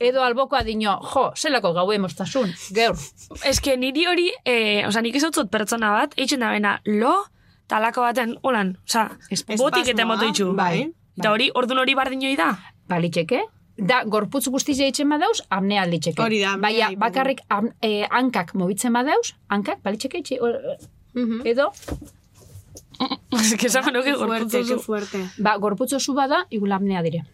Edo alboko adino, jo, zelako gaue moztasun, geur. Ez que niri hori, eh, oza, nik ezautut pertsona bat, eitzen da bena, lo, talako baten, holan, oza, botik eta moto itxu. Bai. Eta hori, ordun hori bardinoi da? Balitxeke, da gorputz guztizia eitzen badauz, apnea alditxeke. Hori da, Baina bakarrik am, e, hankak mobitzen badauz, hankak balitxeke eitxe, o- Mhm. edo, Ez que qué gorputzu. fuerte. ba, gorputz oso bada, igul apnea dire.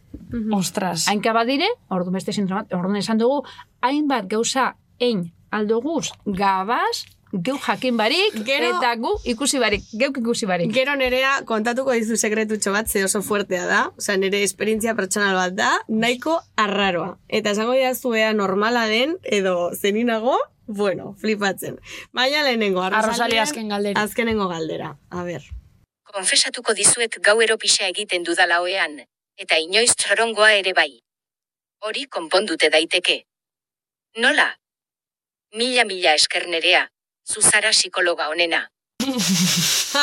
Ostras. Hainka badire, ordu beste sindromat, ordu esan dugu, hainbat gauza ein aldoguz gabaz, geu jakin barik, Gero- eta gu ikusi barik, geuk ikusi barik. Gero nerea kontatuko dizu sekretutxo bat, ze oso fuertea da, osea nere esperientzia pertsonal bat da, nahiko arraroa. Eta esango didazu ea normala den, edo zeninago, bueno, flipatzen. Baina lehenengo, arrosalien azken galdera. Azkenengo galdera, a ber. Konfesatuko dizuet gauero pixa egiten dudala oean, eta inoiz txorongoa ere bai. Hori konpondute daiteke. Nola? Mila mila esker nerea, zuzara psikologa onena.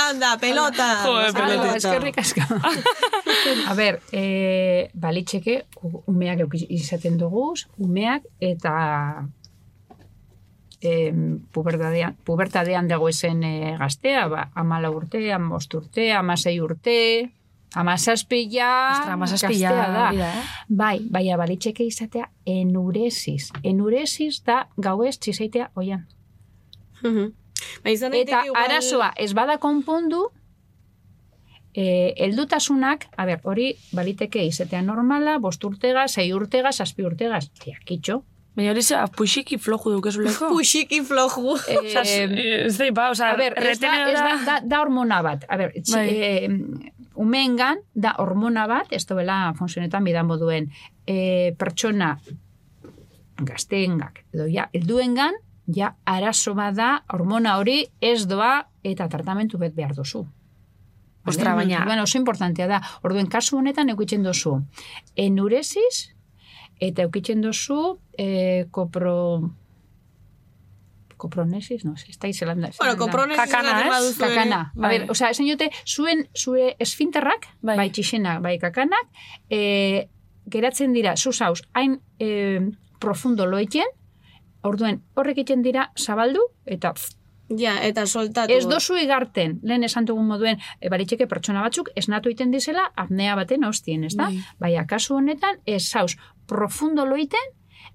Anda, pelota! Joder, eskerrik asko. A ber, e, balitxeke, u- umeak izaten duguz, umeak eta e, pubertadean, pubertadean dagoezen e, gaztea, ba, amala urte, amost urte, amasei urte, amazazpi ja, Ostra, amazazpi ja, gaztea da. hori da, eh? Bai, baina balitxeke izatea enuresis. Enuresis da gauez txizeitea oian. Ba, izan Eta igual- arazoa ez bada konpondu, e, heldutasunak, a ber, hori baliteke izatea normala, bost urtega, sei urtega, zazpi urtega, ja, kitxo. Baina hori zera, puxiki floju dukezuleko. Puxiki floju. Eh, ez da, ba, osa, a ber, ez da, ez da, da, da hormona bat. A ber, txi, Bai. eh, umeengan da hormona bat, ez dobela funtzionetan bidan moduen, e, pertsona gazteengak, edo ja, helduengan, ja, arazo bat da, hormona hori ez doa eta tratamentu bet behar dozu. Ostra, baina- Bueno, oso importantea da. Orduen kasu honetan eukitzen dozu enuresis eta eukitzen dozu eh, kopro kopronesis, no, ez da izelanda. Bueno, kopronesis Kakana, ez? ere. Kakana. A Bai. ber, osea, esan jote, zuen, zure esfinterrak, Bai. bai, txixenak, bai kakanak, e, geratzen dira, zuzauz, hain e, profundo loitzen, orduen horrek egiten dira zabaldu, eta pff, Ja, eta soltatu. ez dozu igarten, lehen esan dugun moduen, e, baritxeke pertsona batzuk esnatu egiten dizela apnea baten hostien, ez da? Bai. Baina, kasu honetan, ez zauz, profundo loiten,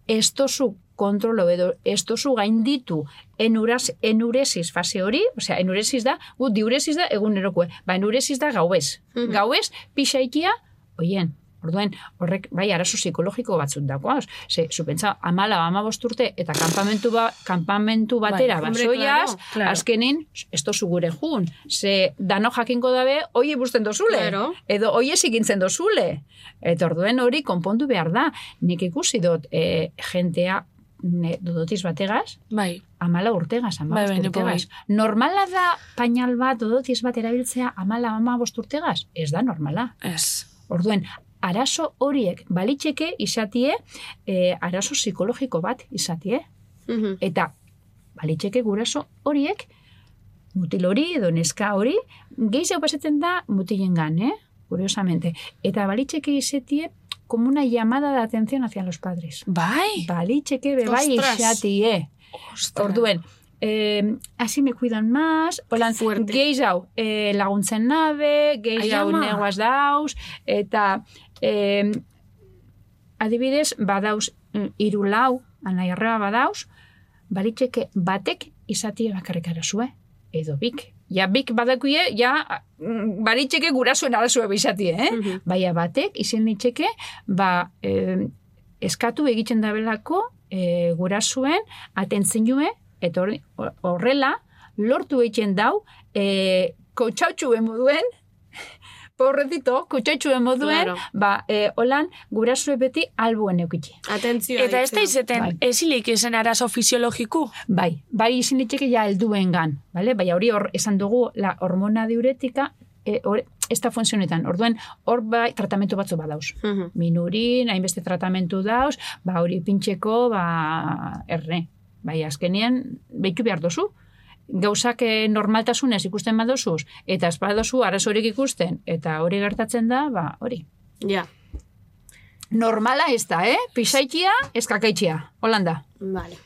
ez dozu kontrolo edo ez gainditu enuraz, enuresis fase hori, osea, enuresis da, gu diuresis da egunerokue, ba, enuresis da gauez. Mhm. Gauez, pixaikia, oien, orduen, horrek, bai, arazo psikologiko batzuk dagoaz. Ze, zupentza, amala, amabost urte, eta kanpamentu, ba, kanpamentu batera, Bai, basoiaz, claro, claro. azkenin, ez dozu gure jun. Ze, dano jakinko dabe, hoi busten dozule. Claro. Edo hoi ezikintzen dozule. Eta orduen hori konpondu behar da. Nik ikusi dut, e, jentea ne, dodotiz bategaz, Bai. amala urtegaz, ama Bai, bost bai, urtegaz. Normala da painal bat, dodotiz bat erabiltzea amala ama urtegaz? Ez da normala. Ez. Orduen, arazo horiek balitxeke izatie, e, arazo psikologiko bat izatie. Mhm. Eta balitxeke guraso horiek, mutil hori edo neska hori, gehiago pasatzen da mutilengan, eh? Curiosamente. Eta balitxeke izatie, como una llamada de atención hacia los padres. Bai? Balitxeke be bai Ostras. izatie. Ostras. Orduen, eh, así me cuidan más, holan, Fuerte. gehiago eh, laguntzen nabe, gehiago Ai, ama. neguaz dauz, eta eh, adibidez, badauz, mm, hiru lau, anai arreba badauz, balitxeke batek izatie bakarrik arazue, edo bik. Ja, bik badakuie, ja, mm, balitxeke gurasuen arazue bizatie, eh? Mhm. Baina batek, izen nitzeke, ba, eh, eskatu egiten dabelako eh, gurasuen atentzen jue, eta hor- horrela, lortu egiten dau, eh, kotxautxu moduen, Porretito, kutxaitxu moduen, Claro. ba, eh, holan, gurasue beti albuen eukitxe. Atentzioa. Eta ez da izeten, Bai. ezilik izen arazo fisiologiku. Bai, bai izin ditzeke ja helduen gan, bale? Bai, hori hor esan dugu la hormona diuretika e, hor, ez da funtzionetan. Orduen, hor bai tratamentu batzu badauz. Mhm. Minurin, hainbeste tratamentu dauz, ba hori pintxeko, ba erre. Bai, azkenean, behitu behar dozu. Gauzak eh, normaltasunez ikusten badozuz, eta ez badozu arazorik ikusten, eta hori gertatzen da, ba hori. Ja, Normala ez da, eh? Pisaitia, eskakaitxia. Holanda. vale.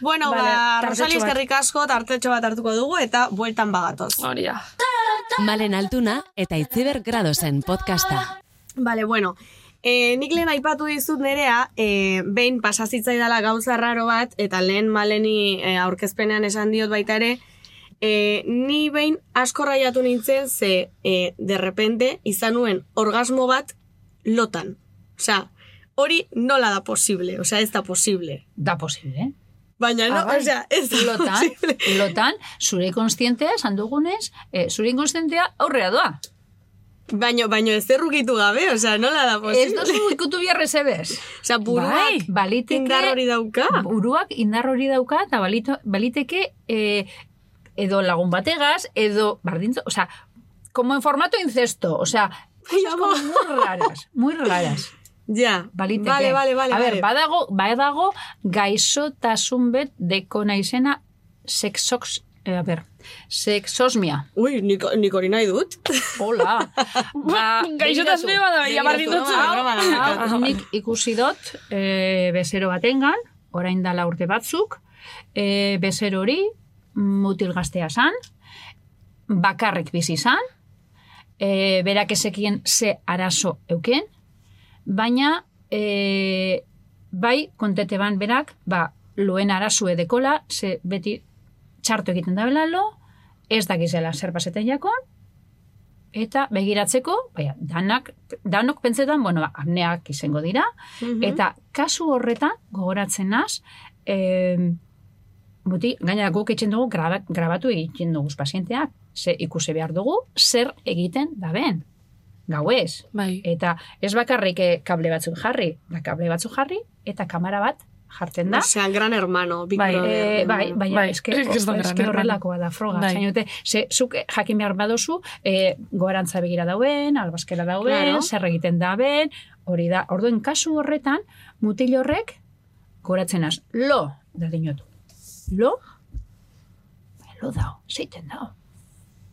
Bueno, Vale, ba, Rosali eskerrik asko, tartetxo bat hartuko dugu, eta bueltan bagatoz. Hori da. Malen Altuna eta Itziber Gradosen podcasta. Vale, bueno, e, nik lehen aipatu dizut nerea, e, behin pasazitzaidala gauza raro bat, eta lehen maleni e, aurkezpenean esan diot baita ere, e, ni behin asko raiatu nintzen, ze e, de repente izan nuen orgasmo bat lotan. Osea, hori nola da posible, osea, ez da posible. Da posible, eh? Baina, no, Ah, bai. osea, ez da lotan, posible. lotan, zure konstientea, esan dugunez, eh, zure inkonstientea aurrea doa. Baino, baino ez errukitu gabe, osea, nola da posible. Ez dozu ikutu biharrez ebez. Osea, buruak Bai, baliteke, indar hori dauka. Buruak indar hori dauka, eta balito, baliteke eh, edo lagun bategaz, edo bardintzo, o sea, como en formato incesto, o sea, cosas como muy raras, muy raras. Ja, Baliteke. vale, vale, vale. A ver, badago, badago gaixotasun bet dekona izena sexox, eh, a ber, sexosmia. Ui, nik, nik hori nahi dut. Hola. ba, Gaixotasune bada, ja bardin Begiratu, dutzu. broma da, broma da. Hau, nik ikusi dut e, bezero batengan, orain dala urte batzuk, e, bezero hori mutil gaztea zan, bakarrik bizi zan, e, berak ezekien ze arazo euken, baina e, bai kontete ban berak, ba, loen arazue dekola, ze beti txarto egiten da belalo, ez dakizela zer paseten jakon, eta begiratzeko, baina, danak, danok pentsetan, bueno, ba, apneak izango dira, eta kasu horretan, gogoratzen naz, e, Buti, gaina guk egiten dugu graba, grabatu egiten dugu pazienteak, ze ikusi behar dugu, zer egiten daben. Gauez. Bai. Eta ez bakarrik eh, kable batzuk jarri, da kable batzuk jarri, eta kamera bat jartzen da. Osea, gran hermano, Big Bai, Brother. Eh, bai, bai, Bai, eske, eske hermano. horrelakoa da froga. Bai. Zainote, ze, zuk eh, jakin behar badozu, eh, goarantza begira dauen, albazkera dauen, Claro. zer egiten daben, hori da. Orduen kasu horretan, mutil horrek, goratzen az, lo, da dinotu. Lo, lo dao, zeiten dao.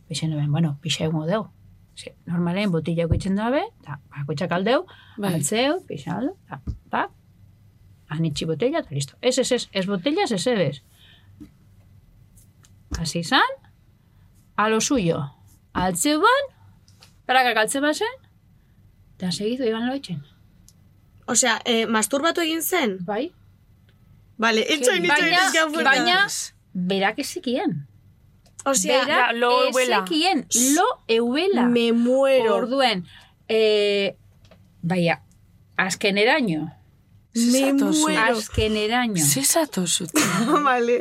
Bixen ben, bueno, pixa egun deu. Ze, normalen botila egitzen dabe, eta bakoitzak aldeu, Bai. altzeu, pixa aldo, eta, anitxi botella, eta listo. Ez, ez, ez, ez botellas, ez ebes. Hasi izan, a lo suyo. Altzeu ban, prakak altze bazen, eta segizu iban loitzen. Osea, eh, masturbatu egin zen? Bai. Vale, itxoin, itxoin, Baina, itxoin, baina, berak ezekien. Osea, berak ja, lo euela. ezekien, lo euela. me muero. Orduen, eh, baina, azkeneraino. Me muero. Azkeneraino. Zezatu zut. Vale.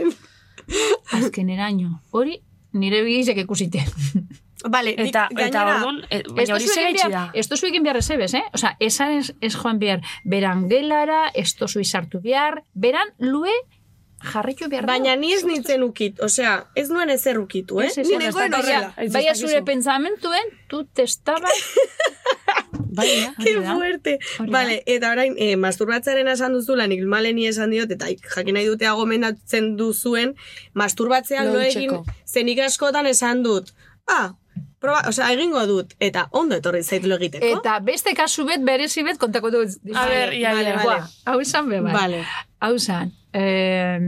Azkeneraino. Hori, nire bigizek ikusite. Vale, Eta, eta gainera- orduan, e, baina hori behar- da. Ez duzu egin behar ez ebes, eh? Osa, esan ez, ez joan behar beran gelara, ez duzu izartu behar, beran lue jarritu behar. Baina ni ez nintzen ukit, osea, ez nuen ezer ukitu, eh? Ez, ez, Ni ez, baina- horrela. Baina zure pentsamentuen, tu testaba... Baina, Qué Hori da. fuerte. Vale, eta orain, eh, masturbatzaren esan duzula, nik maleni esan diot, eta jakin nahi dute gomendatzen duzuen, masturbatzean Lo egin, zenik askotan esan dut, ah, proba, osea, egingo dut, eta ondo etorri zait lo egiteko. Eta beste kasu bet, berezi bet, kontako dut. A ber, ia, ia. hau izan be, bai. Vale. Hau izan, eh,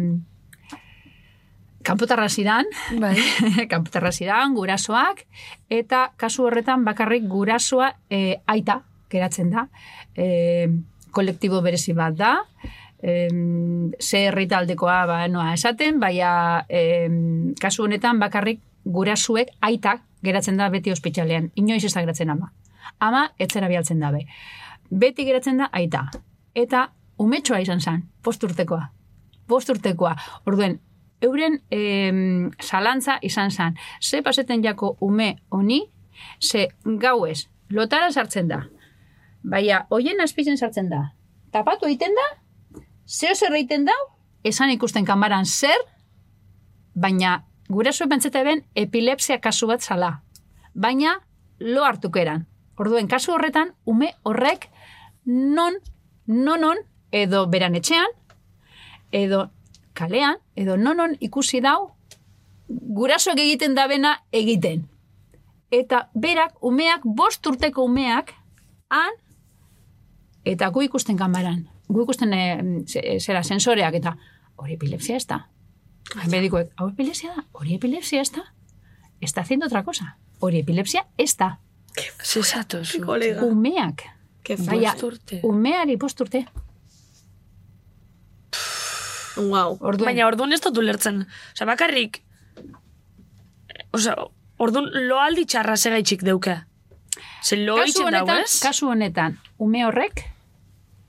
kanpotarra zidan, Bai. kanpotarra zidan, gurasoak, eta kasu horretan bakarrik gurasoa eh, aita geratzen da. Eh, kolektibo berezi bat da, eh, ze herritaldekoa ba, noa esaten, baina eh, kasu honetan bakarrik gurasuek aitak geratzen da beti ospitalean. Inoiz ez da geratzen ama. Ama, etzera bialtzen dabe. Beti geratzen da aita. Eta umetxoa izan zen, posturtekoa. Posturtekoa. Orduen, euren em, salantza izan zen. Ze paseten jako ume honi, ze gauez, lotara sartzen da. Baina, hoien azpizen sartzen da. Tapatu egiten da, zeo zer egiten dau, esan ikusten kamaran zer, baina guraso pentseta ben epilepsia kasu bat zala. Baina lo hartukeran. Orduen kasu horretan ume horrek non, nonon, edo beran etxean, edo kalean, edo nonon ikusi dau, gurasoak egiten dabena egiten. Eta berak, umeak, bost urteko umeak, han, eta gu ikusten kamaran, gu ikusten e, zera sensoreak, eta hori epilepsia ez da. Medikoek, hau epilepsia da, hori epilepsia ez da. Está haciendo otra cosa. Hori epilepsia ez da. Zesatu, zu. Kolega. Umeak. Ke Baina, Posturte. umeari posturte. Wow. Orduen, Baina orduan ez dut ulertzen. Osa, bakarrik... Osa, orduan lo aldi txarra segaitxik deuke. Ze lo kasu honetan, ez? kasu honetan, ume horrek,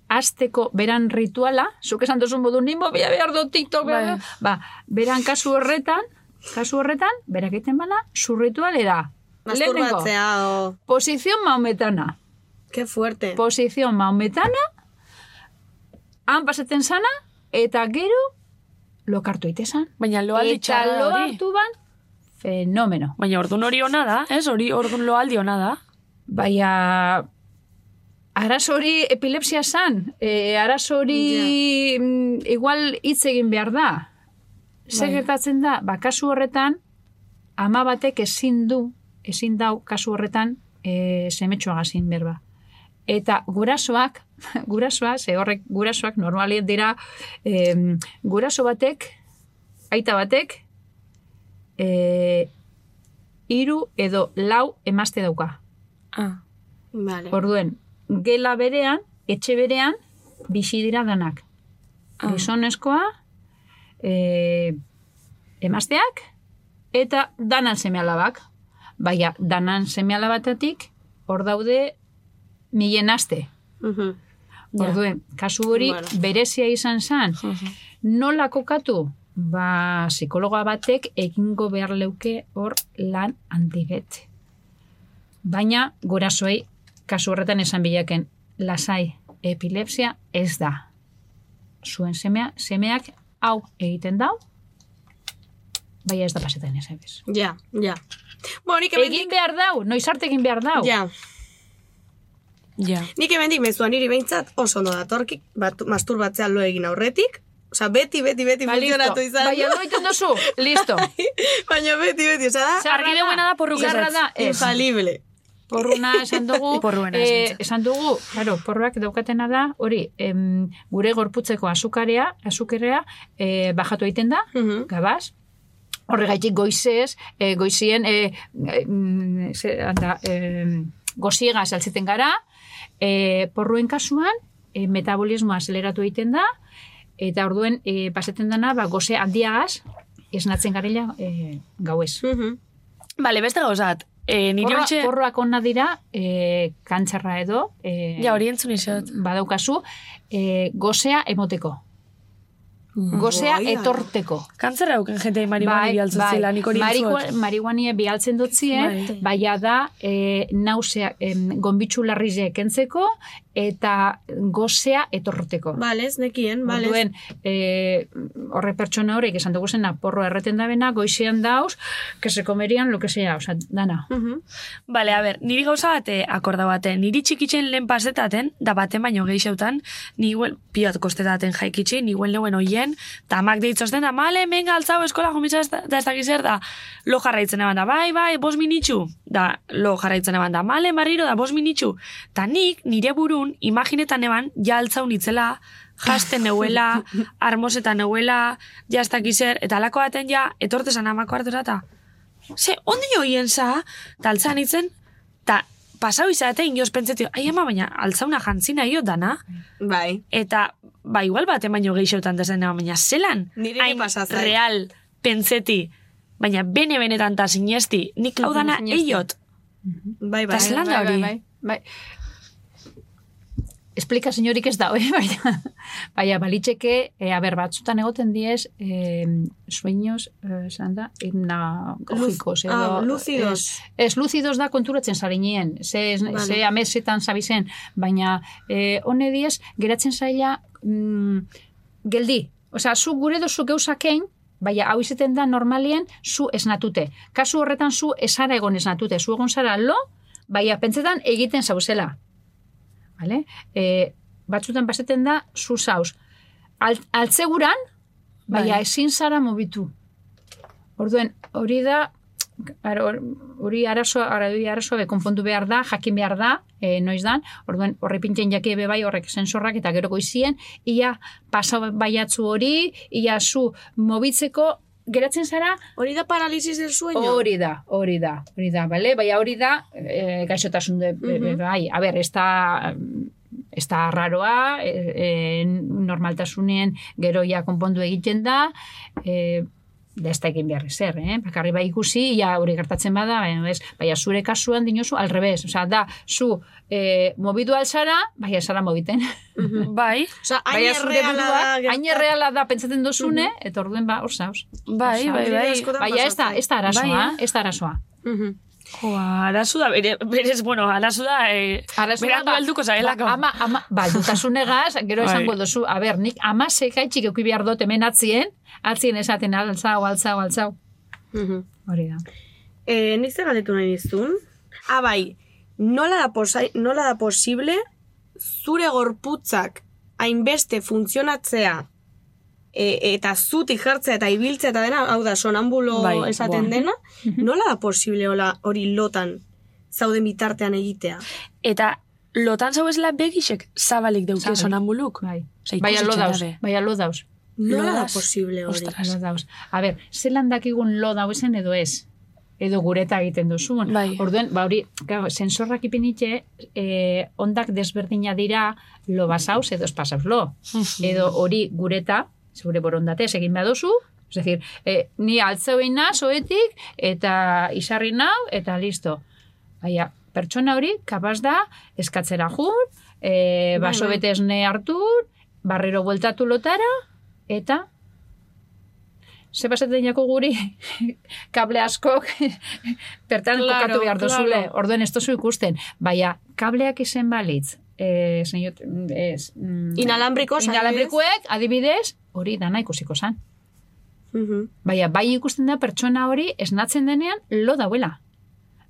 azteko beran rituala, zuk esan duzun modu nimo, bia behar do TikTok, Bai. do- ba, beran kasu horretan, kasu horretan, berak egiten bana, su ritual era, lehenengo, Masturbatzea o... posición maometana, Qué fuerte. posición maometana, han pasaten sana, eta gero, lokartu itezan. Baina lo aldi Eta txarra lo hori. hartu ban, fenomeno. Baina orduan hori ona da, ez? Hori orduan lo aldi ona da. Baina, arazo hori epilepsia zan, e, arazo hori mm, igual hitz egin behar da. Zer Bai. gertatzen da, ba, kasu horretan, ama batek ezin du, ezin dau kasu horretan e, semetxoagazin berba. Eta gurasoak, gurasoak, ze horrek gurasoak normalien dira, em, guraso batek, aita batek, e, hiru edo lau emazte dauka. Ah. Vale. Orduen, gela berean, etxe berean, bizi dira danak. Ah. Gizonezkoa, e, emazteak, eta danan seme alabak. Baina, danan seme alabatatik, hor daude, milen aste. Mhm. Ja. Orduen, kasu hori Bueno. berezia izan zen, nola kokatu? Ba, psikologa batek egingo behar leuke hor lan handibet. Baina, gurasoei, kasu horretan esan bilaken, lasai, epilepsia ez da. Zuen semea, semeak hau egiten dau, baina ez da pasetan ez. Ja, ja. Bueno, Egin behar dau, noiz arte egin behar dau. Ja. Ja. Nik hemendik mezuan niri behintzat oso ondo datorkik, bat, masturbatzea lo egin aurretik. Osa, beti, beti, beti Ba, funtzionatu izan. Baina lo egiten duzu, listo. Baina beti, beti, osa da, Argi deuena da porruk ezetz. da, ez. infalible. Porruna esan dugu, Porruena eh, esan dugu, claro, porruak daukatena da, hori, em, gure gorputzeko azukarea, azukerea, eh, bajatu egiten da, Mhm. gabaz, horregaitik goizez, eh, goizien, eh, eh, ze, anda, eh, goziega saltzeten gara, eh, porruen kasuan, eh, metabolismoa aceleratu egiten da, eta orduen eh, paseten dana, ba, goze handiagaz, esnatzen garela eh, gauez. Mhm. Bale, beste gauzat. E, nire Porroa, ontxe... porroak ona dira, e, kantxarra edo, e, Ja, hori entzun badaukazu, e, gozea emoteko. Gozea Bai, etorteko. Kantzera auken jente marihuana bialtzen zela, nik hori entzuot. marihuania bialtzen dutzien, Bai. baina da e, nausea, em, gombitzu larrize kentzeko, eta gozea etorteko. Balez, nekien, balez. Orduen, e, horre pertsona horrek esan dugu zen porro erreten da bena, goizean dauz, que se comerian lo que sea, oza, dana. Bale, a ber, niri gauza bate akorda bate, niri txikitzen lehen pasetaten, da baten baino geixeutan, ni huel, piot kostetaten jaikitzi, ni huel neuen oien, ta amak deitzozten da, male, menga altzau eskola jomitza ez da, da ez zer da, lo jarraitzen eban da, bai, bai, bos minitxu, da, lo jarraitzen eban da, male, marriro da, bos minitxu, ta nik, nire burun, imaginetan eban, ja altzau nitzela, jasten neuela, armosetan neuela, ja ez dakiz zer, eta alako baten ja, etortezan amako hartura, ta, Ze, ondi joien za, eta itzen, eta pasau izate inoz pentsetio, ai ama baina altzauna jantzina jo dana, Bai. eta ba igual baten baino geixotan dezen baina zelan, Niri hain pasa zait. real pentseti, baina bene benetan ta sinesti, nik hau dana eiot, Bai, bai. eta zelan da hori. bai, bai. Explika señorik ez da, eh? baina, baina balitxeke, e, a ber, batzutan egoten diez, e, sueños, eh, esan da, hipnagogikos, edo... ah, lúcidos. Ez, ez luzidos da konturatzen zarinien, ze, Vale. ze amesetan zabizen, baina e, hone diez, geratzen zaila mm, geldi. Osea, zu gure dozu geuzakein, baina hau izaten da normalien zu esnatute. Kasu horretan zu esara egon esnatute. Zu egon zara lo, baina pentsetan egiten zauzela. Vale? E, batzutan paseten da zu zauz. Al, altzeguran, baina Bai. ezin zara mobitu. Orduen, hori da, hori arazoa, hori arazoa be, konpondu behar da, jakin behar da, e, noiz dan, orduen horre pintzen jaki ebe bai horrek sensorrak eta gero goizien, ia pasa baiatzu hori, ia zu mobitzeko, geratzen zara, Hori da paralisis del sueño? hori da, hori da, hori da, bale? Baina hori da, e, gaixotasun de, e, Mhm. bai, a ber, ez da, ez da raroa, e, e, normaltasunean gero ja konpondu egiten da, e, da ez da egin behar ezer, eh? Bakarri bai ikusi, ja hori gertatzen bada, baina ez, baina zure kasuan dinozu, al revés, osea, da, zu e, mobidu alzara, baina zara mobiten. Bai, Osa, hain Baina zure erreala burua, da. hain erreala da pentsatzen dozune, eta orduen ba, hor zauz. bai, bai, bai. Baina ez da, ez da arazoa, Bai, ez da arazoa. Mhm. Joa, arazu da, bere, berez, bueno, arazu da, eh, Arazoa berandu da, helduko zaelako. Ba, ama, ama, ba, dutasunegaz, gero Bai. esango duzu, a ber, nik ama sekaitxik euki behar dut hemen atzien, atzien esaten altzau, altzau, altzau. Mhm. Hori da. Eh, nik zer galdetu nahi nizun? Ah, bai, nola da, posai, nola da posible zure gorputzak hainbeste funtzionatzea e, eta zutik jartzea eta ibiltzea eta dena, hau da, sonambulo Bai, esaten boa. dena, nola da posible hori lotan zauden bitartean egitea? Eta lotan zau esela begixek zabalik deuke Zabalik. sonambuluk. Bai. Osea, Baina lo ikusitxen dauz, dabe. baina lo dauz. Nola da posible hori? Ostras. Dauz. A ber, zelan dakigun lo dauzen edo ez? edo gureta egiten duzun. Bai. Orduen, ba hori, claro, sensorrak ipinitxe, eh, ondak desberdina dira lo basauz edo espasauz lo. edo hori gureta, zure borondatez egin behar duzu, es decir, eh, ni altzeu egin naz, oetik, eta isarri nau, eta listo. Baina, pertsona hori, kapaz da, eskatzera jun, Bai, baso bai. esne hartu, barrero bueltatu lotara, eta ze pasatzen jako guri kable askok bertan Claro, kokatu behar dozule. claro. Orduen ez ikusten. Baina, kableak izen balitz, eh, señor, es, mm, Inalambrikos, inalambrikuek, adibidez, hori dana ikusiko zan. Mhm. Baina, bai ikusten da pertsona hori esnatzen denean lo dauela.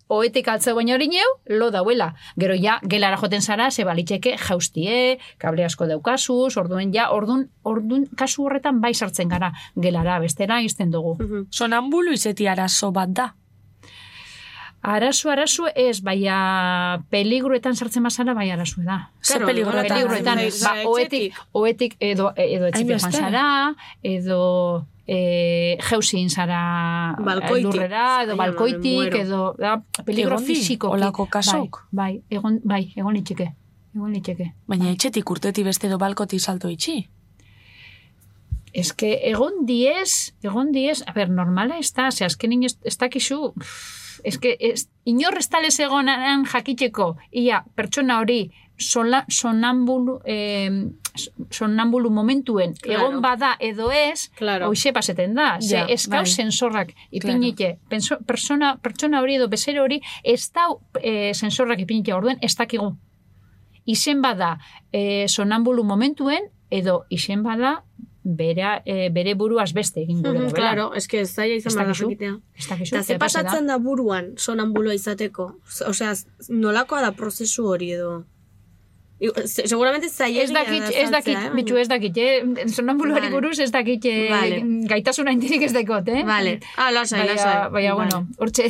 Oetik altzeu baina hori neu, lo dauela. Gero ja, gelara joten zara, ze balitxeke jaustie, kable asko daukazuz, orduen ja, ordun, ordun kasu horretan bai sartzen gara gelara, bestera izten dugu. Mhm. Sonambulu izeti arazo bat da. Arazo, arazo ez, baina peligruetan sartzen bazara, bai arazo da. Ze Claro, peligruetan. Peligruetan, Bai, ba, oetik, oetik edo, edo joan zara, edo e, jausin zara Balkoitik. lurrera, edo balkoitik, edo da, peligro fisiko. holako kasok? Bai, bai, egon, bai, egon litxeke. Egon litxeke. Baina etxetik urteti beste edo balkoti salto itxi. Ez que egon diez, egon diez, a ber, normala ez da, ze azkenin ez, ez dakizu, pff, eske, ez, inor ez talez egonan jakiteko, ia, pertsona hori, sola, sonambulu, eh, sonambulu momentuen Claro. egon bada edo ez, Claro. hoxe paseten da. Ze Ja, ez bai. sensorrak ipinite. Penso, persona, pertsona hori edo bezero hori ez dau eh, sensorrak ipinite orduen ez dakigu. Izen bada eh, sonambulu momentuen edo izen bada bere, eh, bere buruaz beste egin gure. Mhm, dela. Claro, eske ez zaila izan bada jakitea. Eta ze ze pasa da. pasatzen da buruan sonambuloa izateko? Osea, nolakoa da prozesu hori edo? Seguramente zaila Ez dakit, ez dakit, bitxu ez dakit, eh? sonambuluari Vale. buruz ez dakit eh, Vale. gaitasuna indirik ez dakot, eh? Vale. Ah, lasai, Baina- lasai. Baina, Vale. bueno, hortxe,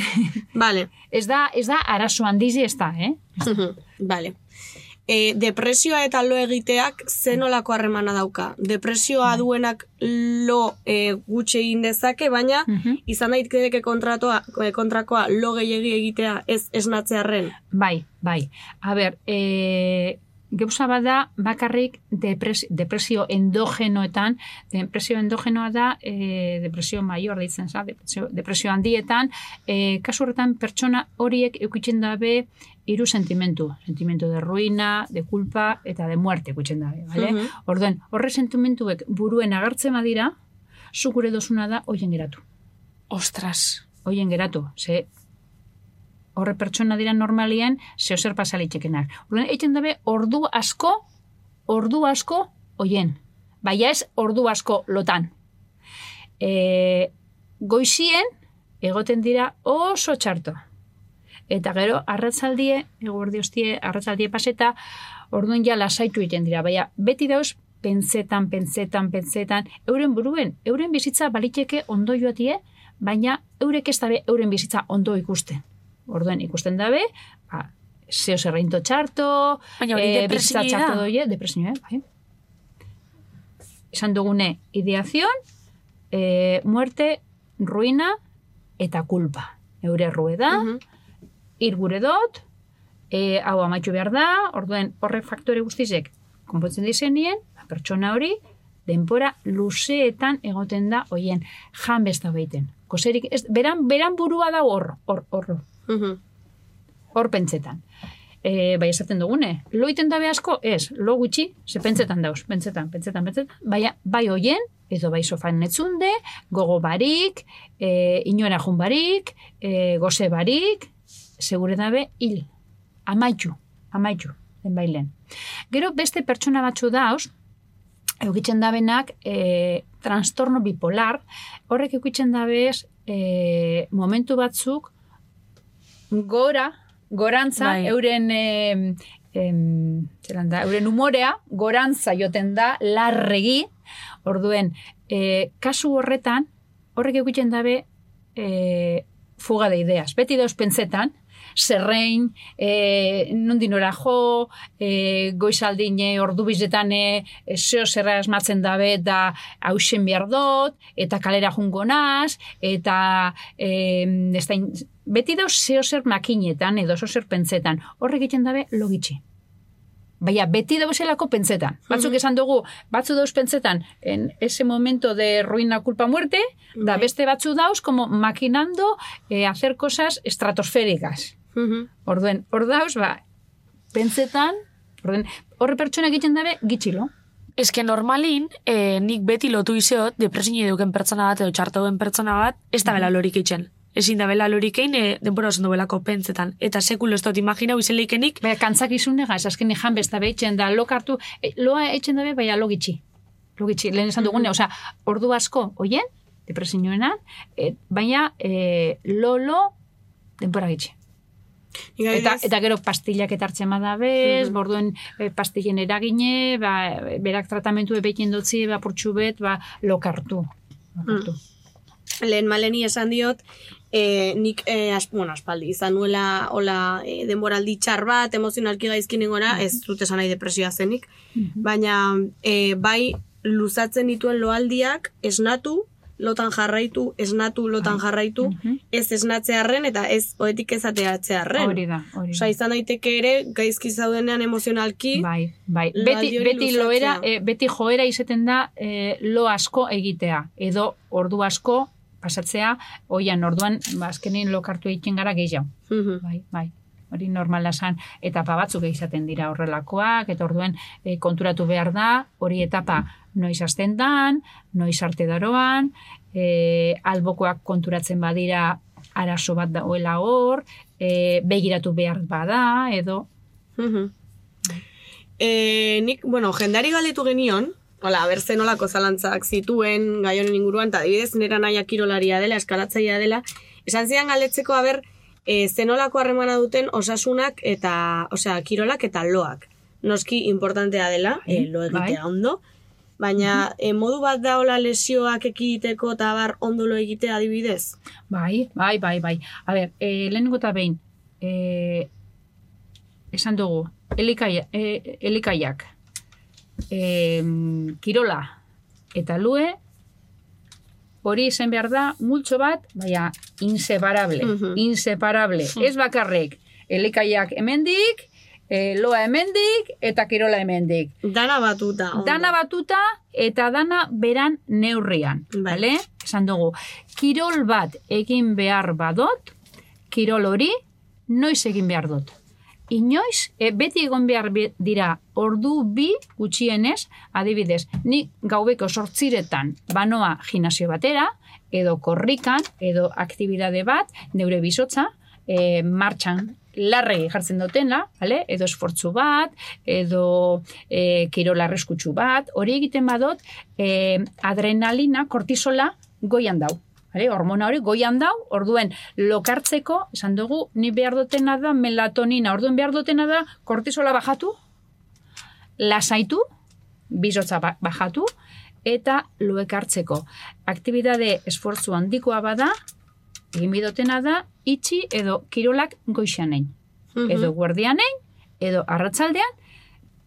Vale. ez da, ez da arazo handizi ez da, eh? Vale. E, depresioa eta lo egiteak ze nolako harremana dauka. Depresioa duenak lo e, gutxe egin dezake, baina izan daiteke kontratoa, e, kontrakoa lo gehiegi egitea ez esnatzearren. Bai, bai. A ber, e, gauza bada bakarrik depres, depresio endogenoetan, depresio endogenoa da e, depresio maior ditzen, za? Depresio, depresio handietan, e, kasu horretan pertsona horiek eukitzen dabe hiru sentimentu, sentimentu de ruina, de culpa eta de muerte eukitzen dabe, vale? Mhm. Orduen, horre sentimentuek buruen agertzen badira, zu gure dozuna da hoien geratu. Ostras. Hoien geratu, ze horre pertsona dira normalien zeo zer pasalitxekenak. Orduan, egiten dabe ordu asko, ordu asko hoien. Baina ez ordu asko lotan. E, goizien egoten dira oso txarto. Eta gero, arratzaldie, eguerdi hostie, arratzaldie paseta, orduan ja lasaitu egiten dira. Baina, beti dauz, pentsetan, pentsetan, pentsetan, euren buruen, euren bizitza baliteke ondo joatie, baina eurek ez dabe euren bizitza ondo ikusten. Orduan ikusten dabe, ba, zeo zerreinto txarto, Baina hori eh, depresioa bizitza txarto doie, depresioa, bai. Esan dugune, ideazion, eh, muerte, ruina eta kulpa. Eure rueda, hir gure dot, e, hau amaitu behar da, orduen horrek faktore guztizek konpontzen dizenien, ba, pertsona hori, denpora luzeetan egoten da hoien jan besta baiten. Koserik, ez, beran, beran burua da hor, hor, hor, hor pentsetan. E, bai esaten dugune, lo iten dabe asko, ez, lo gutxi, ze pentsetan dauz, pentsetan, pentsetan, pentsetan, baina, bai hoien, edo bai sofan netzunde, gogo barik, e, inora jun barik, e, goze barik, segure dabe hil, amaitu, amaitu, den bailen. Gero beste pertsona batzu dauz, eukitzen dabenak e, trastorno bipolar, horrek eukitzen dabez e, momentu batzuk gora, gorantza, Bai. euren em, em, da, euren umorea, gorantza joten da, larregi, orduen, e, kasu horretan, horrek eukitzen dabe e, fuga de ideas. Beti dauz pentsetan, zerrein, e, nondin ora jo, e, goizaldine ordu bizetan e, zeo zerra esmatzen dabe da hausen behar dut, eta kalera jungo naz, eta e, ez da, beti dauz zeo zer makinetan edo zeo zer pentsetan. Horrek egiten dabe logitxi. Baina, beti dauzelako pentsetan. Batzuk esan dugu, batzu dauz pentsetan, en ese momento de ruina culpa muerte, da beste batzu dauz, como maquinando eh, hacer cosas estratosféricas. Orduen, hor dauz, ba, pentsetan, orduen, horre pertsona egiten dabe, gitxilo. Ez que normalin, eh, nik beti lotu izeot, depresini duken pertsona bat edo txarto duen pertsona bat, ez da bela lorik itxen. Ezin da bela lorik egin, eh, denbora oso belako pentsetan. Eta sekulo ez dut imaginau izen leikenik, Baina, kantzak izunega, ez azken jan besta behitzen da, lokartu, e, loa eitzen dabe, baina lo gitxi. Lo gitxi, lehen esan dugune, osea, ordu asko, oien, depresioenan, e, baina e, lo-lo, denpora gitxi. Eta, eta gero pastillak etartzen badabez, Mhm. borduen e, pastillen eragine, ba, berak tratamentu ebekin dutzi, ba, purtsu bet, ba, lokartu. lokartu. Lehen maleni esan diot, e, nik e, as, bueno, aspaldi izan nuela hola e, denboraldi txar bat, emozionalki gaizkin ingora, ez dut esan nahi depresioa zenik, baina e, bai luzatzen dituen loaldiak esnatu, lotan jarraitu, esnatu, lotan jarraitu, ez esnatzearren eta ez oetik ezateatzearren. Hori da, hori da. Osa, izan daiteke ere, gaizki zaudenean emozionalki, Bai, bai. Beti, beti luzatzea. loera, e, beti joera izeten da e, lo asko egitea. Edo ordu asko pasatzea, oian orduan, ba, azkenin lokartu egiten gara gehiago. Bai, bai. Hori normala zan, etapa batzuk izaten dira horrelakoak, eta orduen e, konturatu behar da, hori etapa noiz hasten dan, noiz arte daroan, e, albokoak konturatzen badira arazo bat dagoela hor, e, begiratu behar bada, edo... E, nik, bueno, jendari galdetu genion, hola, ber zen olako zalantzak zituen gai honen inguruan, eta adibidez nera naia kirolaria dela, eskalatzaia dela, esan zidan galdetzeko haber e, zenolako harremana duten osasunak eta, osea, kirolak eta loak. Noski importantea dela, e, lo egitea bai. ondo, baina e, modu bat da hola lesioak ekiteko eta bar ondo lo egitea adibidez? Bai, bai, bai, bai. A ber, e, lehenengo eta behin, e, esan dugu, elikaia, e, elikaiak, e, kirola eta lue, hori izan behar da, multxo bat, baina, inseparable, Mhm. inseparable. Ez bakarrik, elikaiak hemendik, e, loa hemendik, eta kirola hemendik. Dana batuta. ondo. Dana batuta eta dana beran neurrian, bale? Esan dugu, kirol bat egin behar badot, kirol hori noiz egin behar dut. Inoiz, e, beti egon behar be- dira ordu bi gutxienez, adibidez, ni gaubeko sortziretan banoa gimnasio batera, edo korrikan, edo aktibidade bat, neure bizotza, e, martxan larregi jartzen dutena, vale? edo esfortzu bat, edo e, kirola arriskutsu bat, hori egiten badot, e, adrenalina, kortisola goian dau. Vale? Hormona hori goian dau, orduen lokartzeko, esan dugu, ni behar dutena da melatonina, orduen behar dutena da kortisola bajatu, lasaitu, bizotza ba- bajatu, eta loekartzeko. Aktibidade esfortzu handikoa bada, egin bidotena da, itxi edo kirolak goixanein. Mhm. Edo guardianein, edo arratzaldean,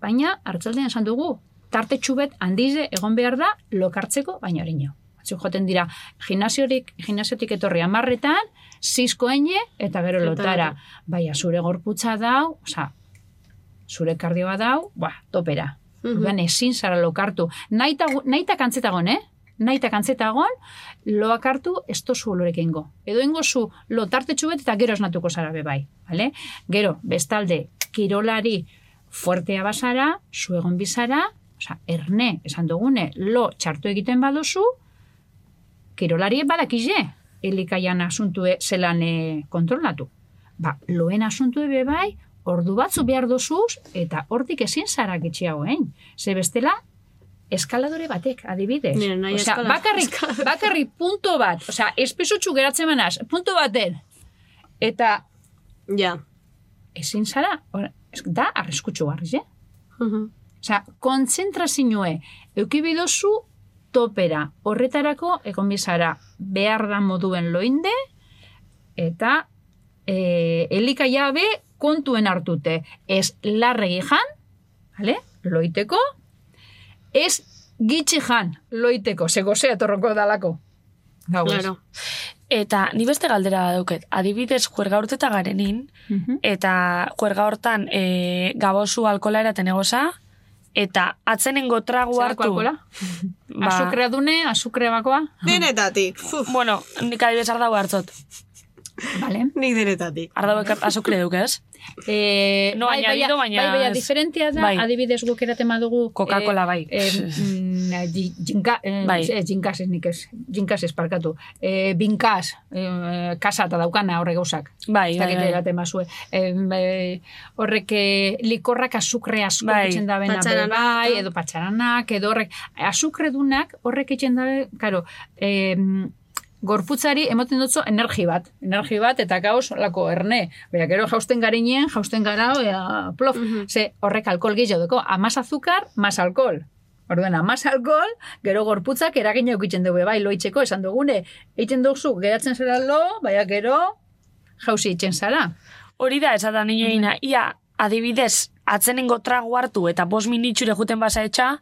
baina arratzaldean esan dugu, tarte txubet handize egon behar da lokartzeko baina horino. Batzuk joten dira, gimnasiorik, gimnasiotik etorri amarretan, zizko ene, eta gero lotara. Baina zure gorputza dau, oza, zure kardioa dau, ba, topera. Mhm. Orduan ezin zara lokartu. Naita, naita kantzetagon, eh? Naita kantzetagon, loak hartu ez tozu olorek ingo. Edo ingo zu lo tartetxu bet eta gero esnatuko zara be bai. Vale? Gero, bestalde, kirolari fuertea bazara, zu egon bizara, osea, erne, esan dugune, lo txartu egiten baduzu, kirolari badakize, elikaian asuntue zelan eh, kontrolatu. Ba, loen asuntue be bai, ordu batzu behar dozuz, eta hortik ezin zara gitxiago, hein? Ze bestela, eskaladore batek, adibidez. Nire nahi Osea, eskala- bakarrik, bakarrik punto bat, osea, espesutxu geratzen manaz, punto baten, eta Ja. ezin zara, or- da arriskutsu garriz, eh? Mhm. Osea, kontzentrazioe, eukibidozu topera, horretarako egon bizara behar da moduen loinde, eta e, elikaia be kontuen hartute. Ez larregi jan, vale? loiteko, ez gitxi jan, loiteko, ze gozea torroko dalako. Gau. Claro. Eta ni beste galdera dauket, adibidez juerga urteta garenin, Mhm. eta juerga hortan e, gabozu alkola eraten egoza, eta atzenengo tragu hartu. alkola? Ba, Azukrea dune, azukrea bakoa? Denetatik. Uf, Bueno, nik adibidez ardau hartzot. Vale. nik denetatik. Ardau azukre duk, ez? Eh, No añadido, baina bai, baina ez- diferentia da, bai. adibidez guk eraten badugu... Coca-Cola, bai. Eh, mm, jinka, eh, Bai. eh, jinkas ez nik ez, jinkas ez parkatu. Eh, binkas, eh, kasa eta daukana horre gauzak. Bai, bai, bai. eraten bazue. Eh, eh, horrek eh, likorrak azukre asko Bai, da bena bai, edo patxaranak, edo horrek, azukre dunak horrek itzen dabe, karo, eh, gorputzari emoten dutzo energi bat. Energi bat eta gauz lako erne. Baina gero jausten garinean, jausten gara, ea, plof. Ze horrek alkohol gehiago deko, amaz azukar, mas alkohol. Orduan, amaz alkohol, gero gorputzak eragin eukitzen dugu, bai, loitzeko, esan dugune, egiten duzu, geratzen zara lo, baina gero, jauzi itzen zara. Hori da, esaten nioina, ia, adibidez, atzenengo tragu hartu eta bos minitxure juten basa etxa,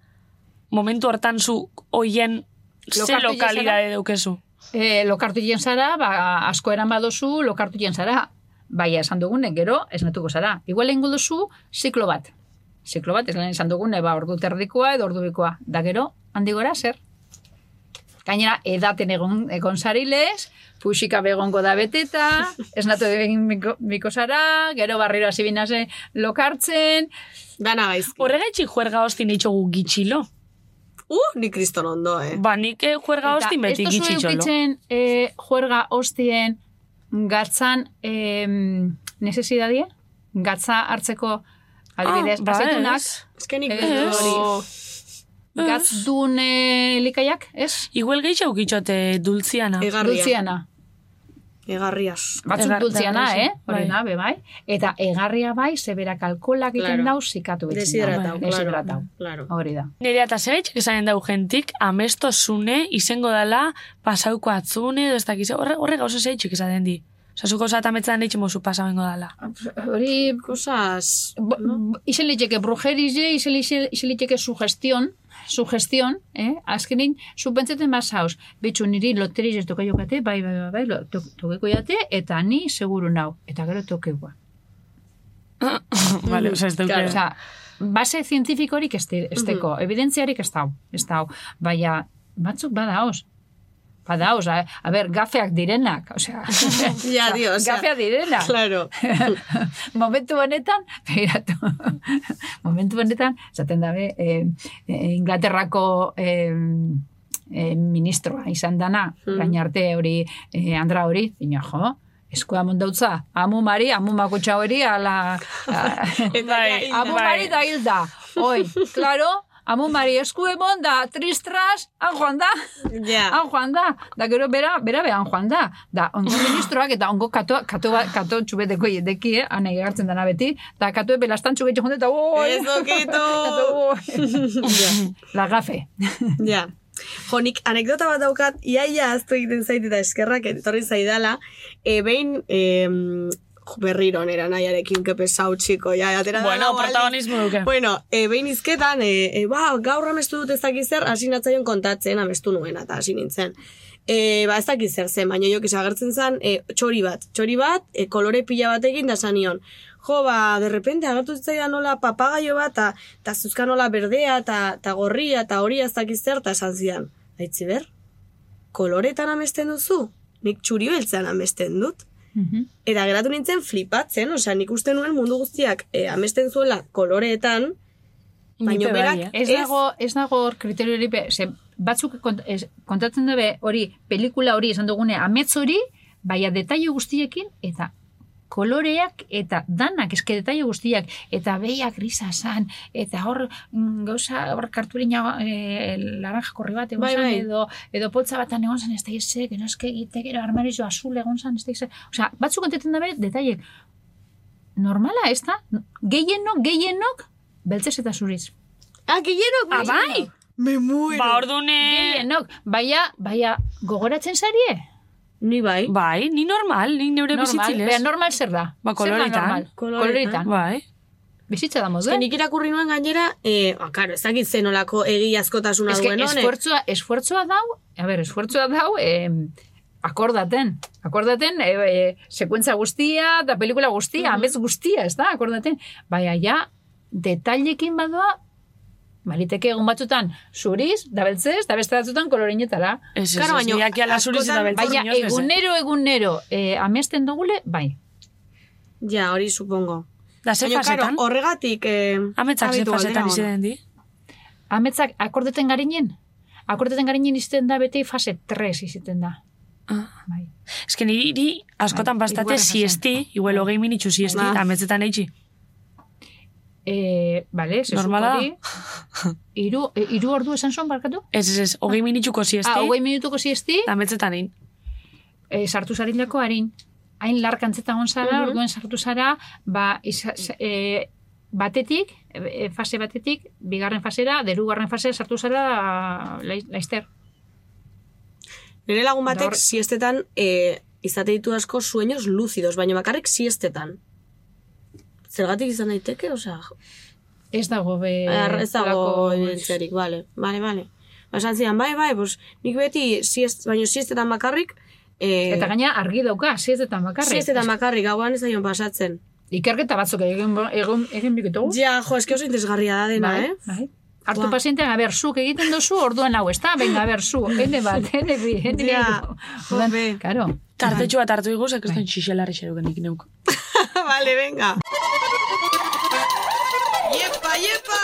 momentu hortan zu hoien ze lokalidade daukezu. E, lokartu jen zara, ba, asko eran badozu, lokartu jen zara. Baina esan dugune, gero, esnatuko zara. Igual egingo duzu, ziklo bat. Ziklo bat, ez lehen esan dugune, ba, ordu terdikoa edo ordu bikoa. Da gero, handi gora, zer? Gainera, edaten egon, egon zarilez, puxika begongo da beteta, ez natu egin miko, miko zara, gero barriro hasi binaze lokartzen. Dana gaizki. Horregaitxik juerga hostin itxogu gitxilo. Uh, ni kriston ondo, eh. Ba, nik eh, juerga hostin beti Eta ez gitxitxolo. eh, juerga hostien gatzan eh, necesidadie? Gatza hartzeko adibidez, ba, azeitunak, ez. Ez que nik Ez. hori. gatz dun eh, likaiak, ez? Igual gehiago gitxote dultziana. Egarria. Dultziana. Egarrias. Batzuk Egar- dultziana, eh? bai. Hori da, be bai. Eta egarria bai, zeberak alkoholak egiten Claro. dau, zikatu betzen Deshidratau, claro. Deshidratau. Claro. Hori da. Nire eta zeretxek esanen dau gentik, amesto zune, izango dala, pasauko atzune, edo ez dakiz, horre, horre gauza zeretxek esaten di. Osa, zuko zata metzan ditxe mozu pasa bengo dala. Hori, Cosas... bo- izen liteke brujerize, izen liteke- izen sugestion, sugestion, eh? Azkenin, zu pentseten mazauz, bitxu niri loteriz ez toka jokate, bai, bai, bai, bai, to- tokeko jate, eta ni seguru nau, eta gero tokeua. Vale, osa, ez duke. Osea, base zientifikorik ez te- ez teko, evidentziarik ez dau, ez dau, baina batzuk badaoz. Badaoz, a, a ber, gafeak direnak, osea, Ja, dio, osea. gafeak direnak. Claro. momentu honetan, begiratu, momentu honetan, zaten dabe, eh, eh, Inglaterrako eh, eh, ministroa izan dana, Hmm. gain arte hori, eh, Andra hori, dina, jo, eskua mondautza, amu mari, amu makutxa hori, ala... a- Bai, amu bai. mari da hilda. Oi, claro, amu mari esku emon da, tristras, han joan da. Ja. Han joan da. Da gero bera, bera behan joan da. Da, ongo ministroak eta ongo kato, kato, kato txubeteko jedeki, eh, ane gartzen dana beti, da kato belastan txubetxo jonde eta oi! Ez dokitu. La gafe. Ja. Jo, nik anekdota bat daukat, iaia aztu egiten zait eta eskerrak etorri zaidala, e, behin, e, berriro nera nahiarekin kepe zau txiko, ja, atera da Bueno, aldiz. protagonismo duke. Bueno, e, behin izketan, e, e, ba, gaur amestu dut ez dakiz zer, hasi natzaion kontatzen amestu nuen, eta hasi nintzen. E, ba, ez dakiz zer zen, baina jo, agertzen zen, e, txori bat, txori bat, e, kolore pila batekin da zanion. Jo, ba, de repente agertu zitzaidan nola papagaio bat, ta, ta zuzka nola berdea, ta, ta gorria, ta hori ez dakiz zer, ta esan zidan. Aitzi ber, koloretan amesten duzu? Nik txuri beltzean amesten dut. Eta geratu nintzen flipatzen, osea, nik uste nuen mundu guztiak e, amesten zuela koloreetan, baina bai, berak eh? Ez dago, ez dago hor kriterio hori, ze, batzuk kont, ez, kontatzen dabe hori, pelikula hori esan dugune, amets hori, baina detaile guztiekin, eta koloreak eta danak, eske detaile guztiak, eta behiak grisa zan, eta hor mm, gauza, hor kartulina e, laranja korri bat egon Bai, zan, bai. edo, edo poltza batan egon zan, ez da izek, no eske egite, gero armarizo azul egon zan, ez da izek. Osea, batzuk kontatzen dabe detaile normala, ez da? Gehienok, gehienok, beltzez eta zuriz. Ah, gehienok, Ah, bai? Me muero. Ba, ordune... Gehienok, baia, baia, gogoratzen zarie? Ni bai. Bai, ni normal, ni neure Normal, bizitzilez. bea, normal zer da? Ba, koloretan. Koloretan. Bai. Bizitza da Ez que nik irakurri nuen gainera, eh, ah, karo, ez dakit zenolako egiazkotasuna Ez que duen honek. esfuertzua, esfuertzua dau, a ber, esfuertzua dau, eh, akordaten. Akordaten, e, e, sekuentza guztia, da pelikula guztia, Mhm. amets guztia, ez da, akordaten. Baina, ja, detailekin badoa, Baliteke egun batzutan zuriz, da beltzez, da beste batzutan kolorinetara. Ez, ez, Claro, ez, baino, zuriz eta beltzez Baina egunero, egunero, eh, amesten dugule, bai. Ja, hori supongo. Da, ze fasetan? horregatik... Eh, Ametzak ze fasetan izaten di? Ametzak akordeten garinen? Akordeten garinen izten da beti fase 3 izten da. Ah. Bai. Ez que niri askotan Bai, bastate siesti, igual hogei minitxu siesti, Ba. eta ametzetan eitxi. E, bale, zezuk Normala hori. Iru, e, iru ordu esan zuen barkatu? Ez, ez, ez, hogei minitxuko siesti, Ah, hogei minutuko siesti, eta ametzetan egin. e, sartu zarilako harin. Hain larkantzeta hon zara, Mhm. orduen sartu zara, ba, isa, e, batetik, e, fase batetik, bigarren fasera, derugarren fasera sartu zara lai- laizter. Nire lagun batek Gaur- siestetan eh, izate ditu asko sueños lúcidos, baina bakarrik siestetan. Zergatik izan daiteke, osea, Ez dago be... ar- ez dago evidentziarik, bale, bale, bale. Ba, Esan zidan, bai, bai, pues, nik beti siest, baina siestetan bakarrik, eh, Eta gaina argi dauka, siestetan bakarrik. siestetan bakarrik, gauan ez daion pasatzen. Ikerketa batzuk egin, egin, egin bikitugu. Ja, jo, eske oso interesgarria da dena, bai, eh? bai. Hartu pazientean, a ber, zuk egiten duzu, orduan hau, ez da? Venga, a ber, zu, ene bat, ene bi, ene bi. Ja. Karo. Tartetxu bat hartu iguz, ekeston txixelarri xeruken nik neuk. vale, venga. Iepa, iepa!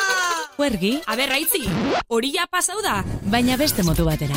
Huergi, A ber, raitzi, hori ja pasau da. baina beste modu batera.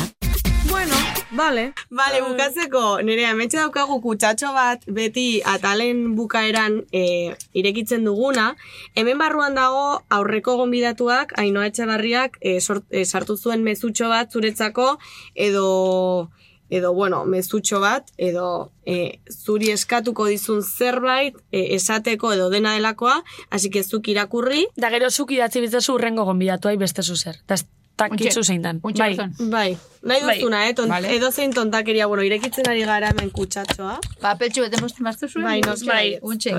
Bueno, vale. Vale, bukatzeko, nire ametxe daukagu kutsatxo bat, beti atalen bukaeran e, irekitzen duguna. Hemen barruan dago aurreko gonbidatuak, Ainoa Etxabarriak e, sort, e, sartu zuen mezutxo bat zuretzako, edo edo, bueno, mezutxo bat, edo e, zuri eskatuko dizun zerbait, e, esateko edo dena delakoa, hasi que zuk irakurri. Da gero zuk idatzi bitzazu urrengo gonbidatuai beste zuzer. Da takitzu zein dan. Bai. Bai, nahi Bai. duzuna, eh? Tont, Vale. Edo zein tontakeria, bueno, irekitzen ari gara hemen kutsatxoa. Papeltxu bete mosten maztu zuen? Bai, noski Bai. Untxe.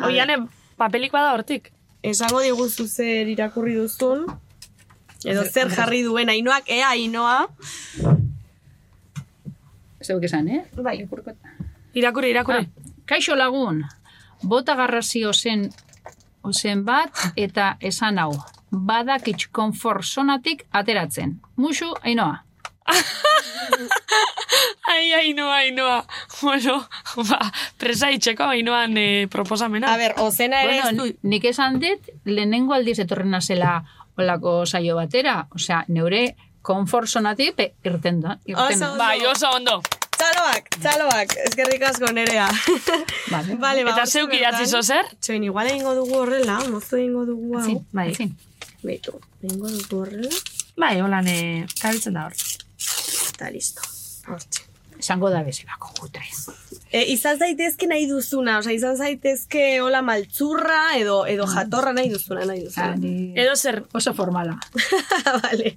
Oiane, papelik bada hortik. Esango diguzu zer irakurri duzun, edo zer jarri duen ainoak, ea ainoa. Zeuk esan, eh? Bai. Irakurri, irakurri. Kaixo lagun, bota garrazi ozen, ozen bat eta esan hau. Badakitx konfort zonatik ateratzen. Musu, ainoa. Ai, ainoa, ainoa. Bueno, ba, presa itxeko ainoan eh, proposamena. A ber, ozena ere Bueno, ez du... nik esan dit, lehenengo aldiz etorren nazela olako saio batera. Osea, neure konfort zonatik pe, irten da. Irten Oso. Bai, oso ondo. Txaloak, txaloak, eskerrik asko nerea. Vale. Vale, ba, Eta zeuk idatzi zozer? Txoin, igual egingo dugu horrela, mozo egingo dugu hau. Zin, Bai. zin. Beitu, egingo dugu horrela, Bai, holan, eh, kabitzen da hor. eta listo. Hortxe. Esango da bezalako gutre. E, izan zaitezke nahi duzuna, osea, izan zaitezke hola maltzurra, edo, edo jatorra nahi duzuna, nahi duzuna. Ni... Edo zer, Oso formala. vale.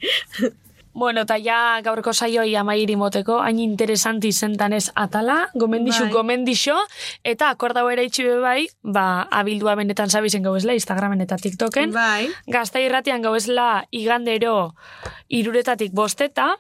Bueno, eta ja gaurko saioi amairi moteko, hain interesanti zentan ez atala, gomendixu, Bai. gomendixo, eta akordau ere itxi be bai, ba, abildua benetan zabizen gauezla, Instagramen eta TikToken. Bai. Gazta irratian gauezla igandero iruretatik bosteta,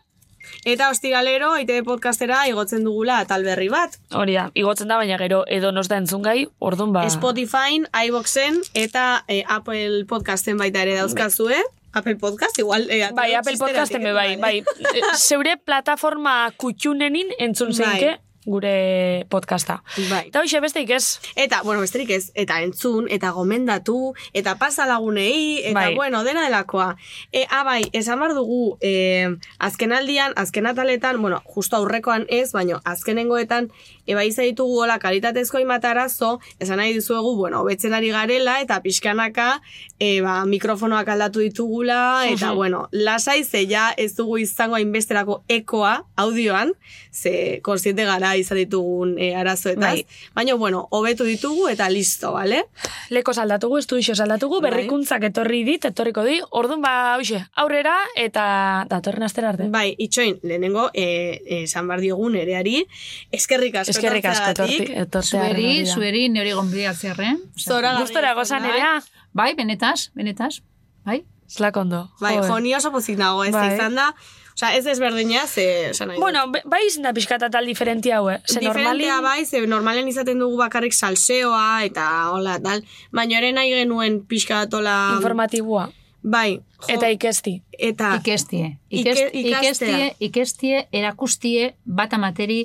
Eta ostiralero, ITV podcastera igotzen dugula atal berri bat. hori da, igotzen da, baina gero edo nos da entzun gai, orduan ba... Spotify, iVoxen eta eh, Apple Podcasten baita ere dauzkazue. Apple Podcast, igual... Eh, Bai, Apple Podcasten be bai, bai. Eh, Zeure plataforma kutxunenin entzun Bai. zeinke gure podcasta. Bai. Eta hoxe besteik ez, Eta, bueno, besterik ez, eta entzun, eta gomendatu, eta pasa lagunei, eta, Bai. bueno, dena delakoa. E, ah, bai, esan bar dugu, e, azken aldian, azken ataletan, bueno, justo aurrekoan ez, baino, azkenengoetan, eba ditugu hola kalitatezko hainbat arazo, esan nahi dizuegu, bueno, hobetzen ari garela, eta pixkanaka, e, ba, mikrofonoak aldatu ditugula, eta, bueno, lasai, ze ja ez dugu izango hainbesterako ekoa, audioan, ze konsiente gara izan ditugun e, arazoetaz. Bai. Baina, bueno, hobetu ditugu eta listo, bale? leko saldatugu, estudio saldatugu, Bai. berrikuntzak etorri dit, etorriko di, orduan ba, hoxe, aurrera, eta datorren astera arte. Bai, itxoin, lehenengo, e, e, esan bar diogun ereari, eskerrik asko Eskerrik asko etorti, etortea. Zueri, zueri nire gonbidatzearen. Zora Gustora gozan erea, Bai, benetaz, benetaz. Bai? zlakondo. Bai, jo, ni oso pozik nago, ez Bai. izan da, Osa, ez ezberdina, ze, esan nahi. Bueno, bai izan da pixkata tal diferentia hau, eh? Ze normali... Diferentea bai, ze normalen izaten dugu bakarrik salseoa, eta hola, tal. Baina ere nahi genuen pixka datola... Informatibua. Bai. Jo, Eta ikesti. Eta... Ikestie. Ike- Ikest, ikastea. ikestie, ikestie, erakustie, bat amateri,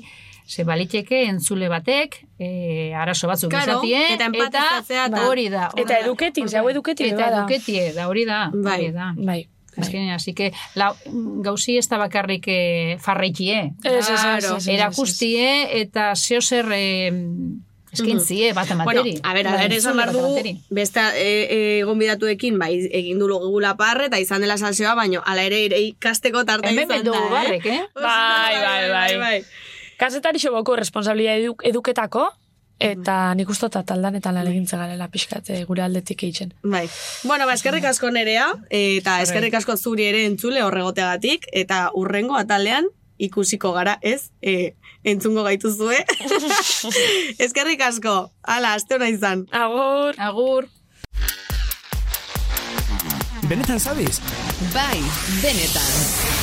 ze baliteke entzule batek, e, arazo batzuk Claro, izatie, eta eta- hori da. hori Eta eduketik, da. eduketik Eta eduketie, da hori da. Bai. Hori da. Bai. Azkenean, así que la, gauzi ez da bakarrik eh, farreikie. Ez, ez, ez. Erakustie eta zeo zer eh, eskaintzie bat Bueno, amateri. a ber, ala Bai, ere esan behar dugu, beste e, e, gonbidatuekin, bai, egin du gula parre, eta izan dela salseoa, baino, ala ere ere ikasteko tarte Hemen izan da, barrek, eh? Bai, bai, bai. Kazetari xoboko responsabilia eduk, eduketako, eta nik uste dut taldan eta lan egintze garela pixkat eh, gure aldetik eitzen. Bai. Bueno, ba, eskerrik asko nerea, eta eskerrik asko zuri ere entzule horregoteagatik, eta urrengo atalean ikusiko gara, ez? E, entzungo gaituzue. eskerrik asko. Hala, aste hona izan. Agur! Agur! Benetan sabes? Bai, benetan.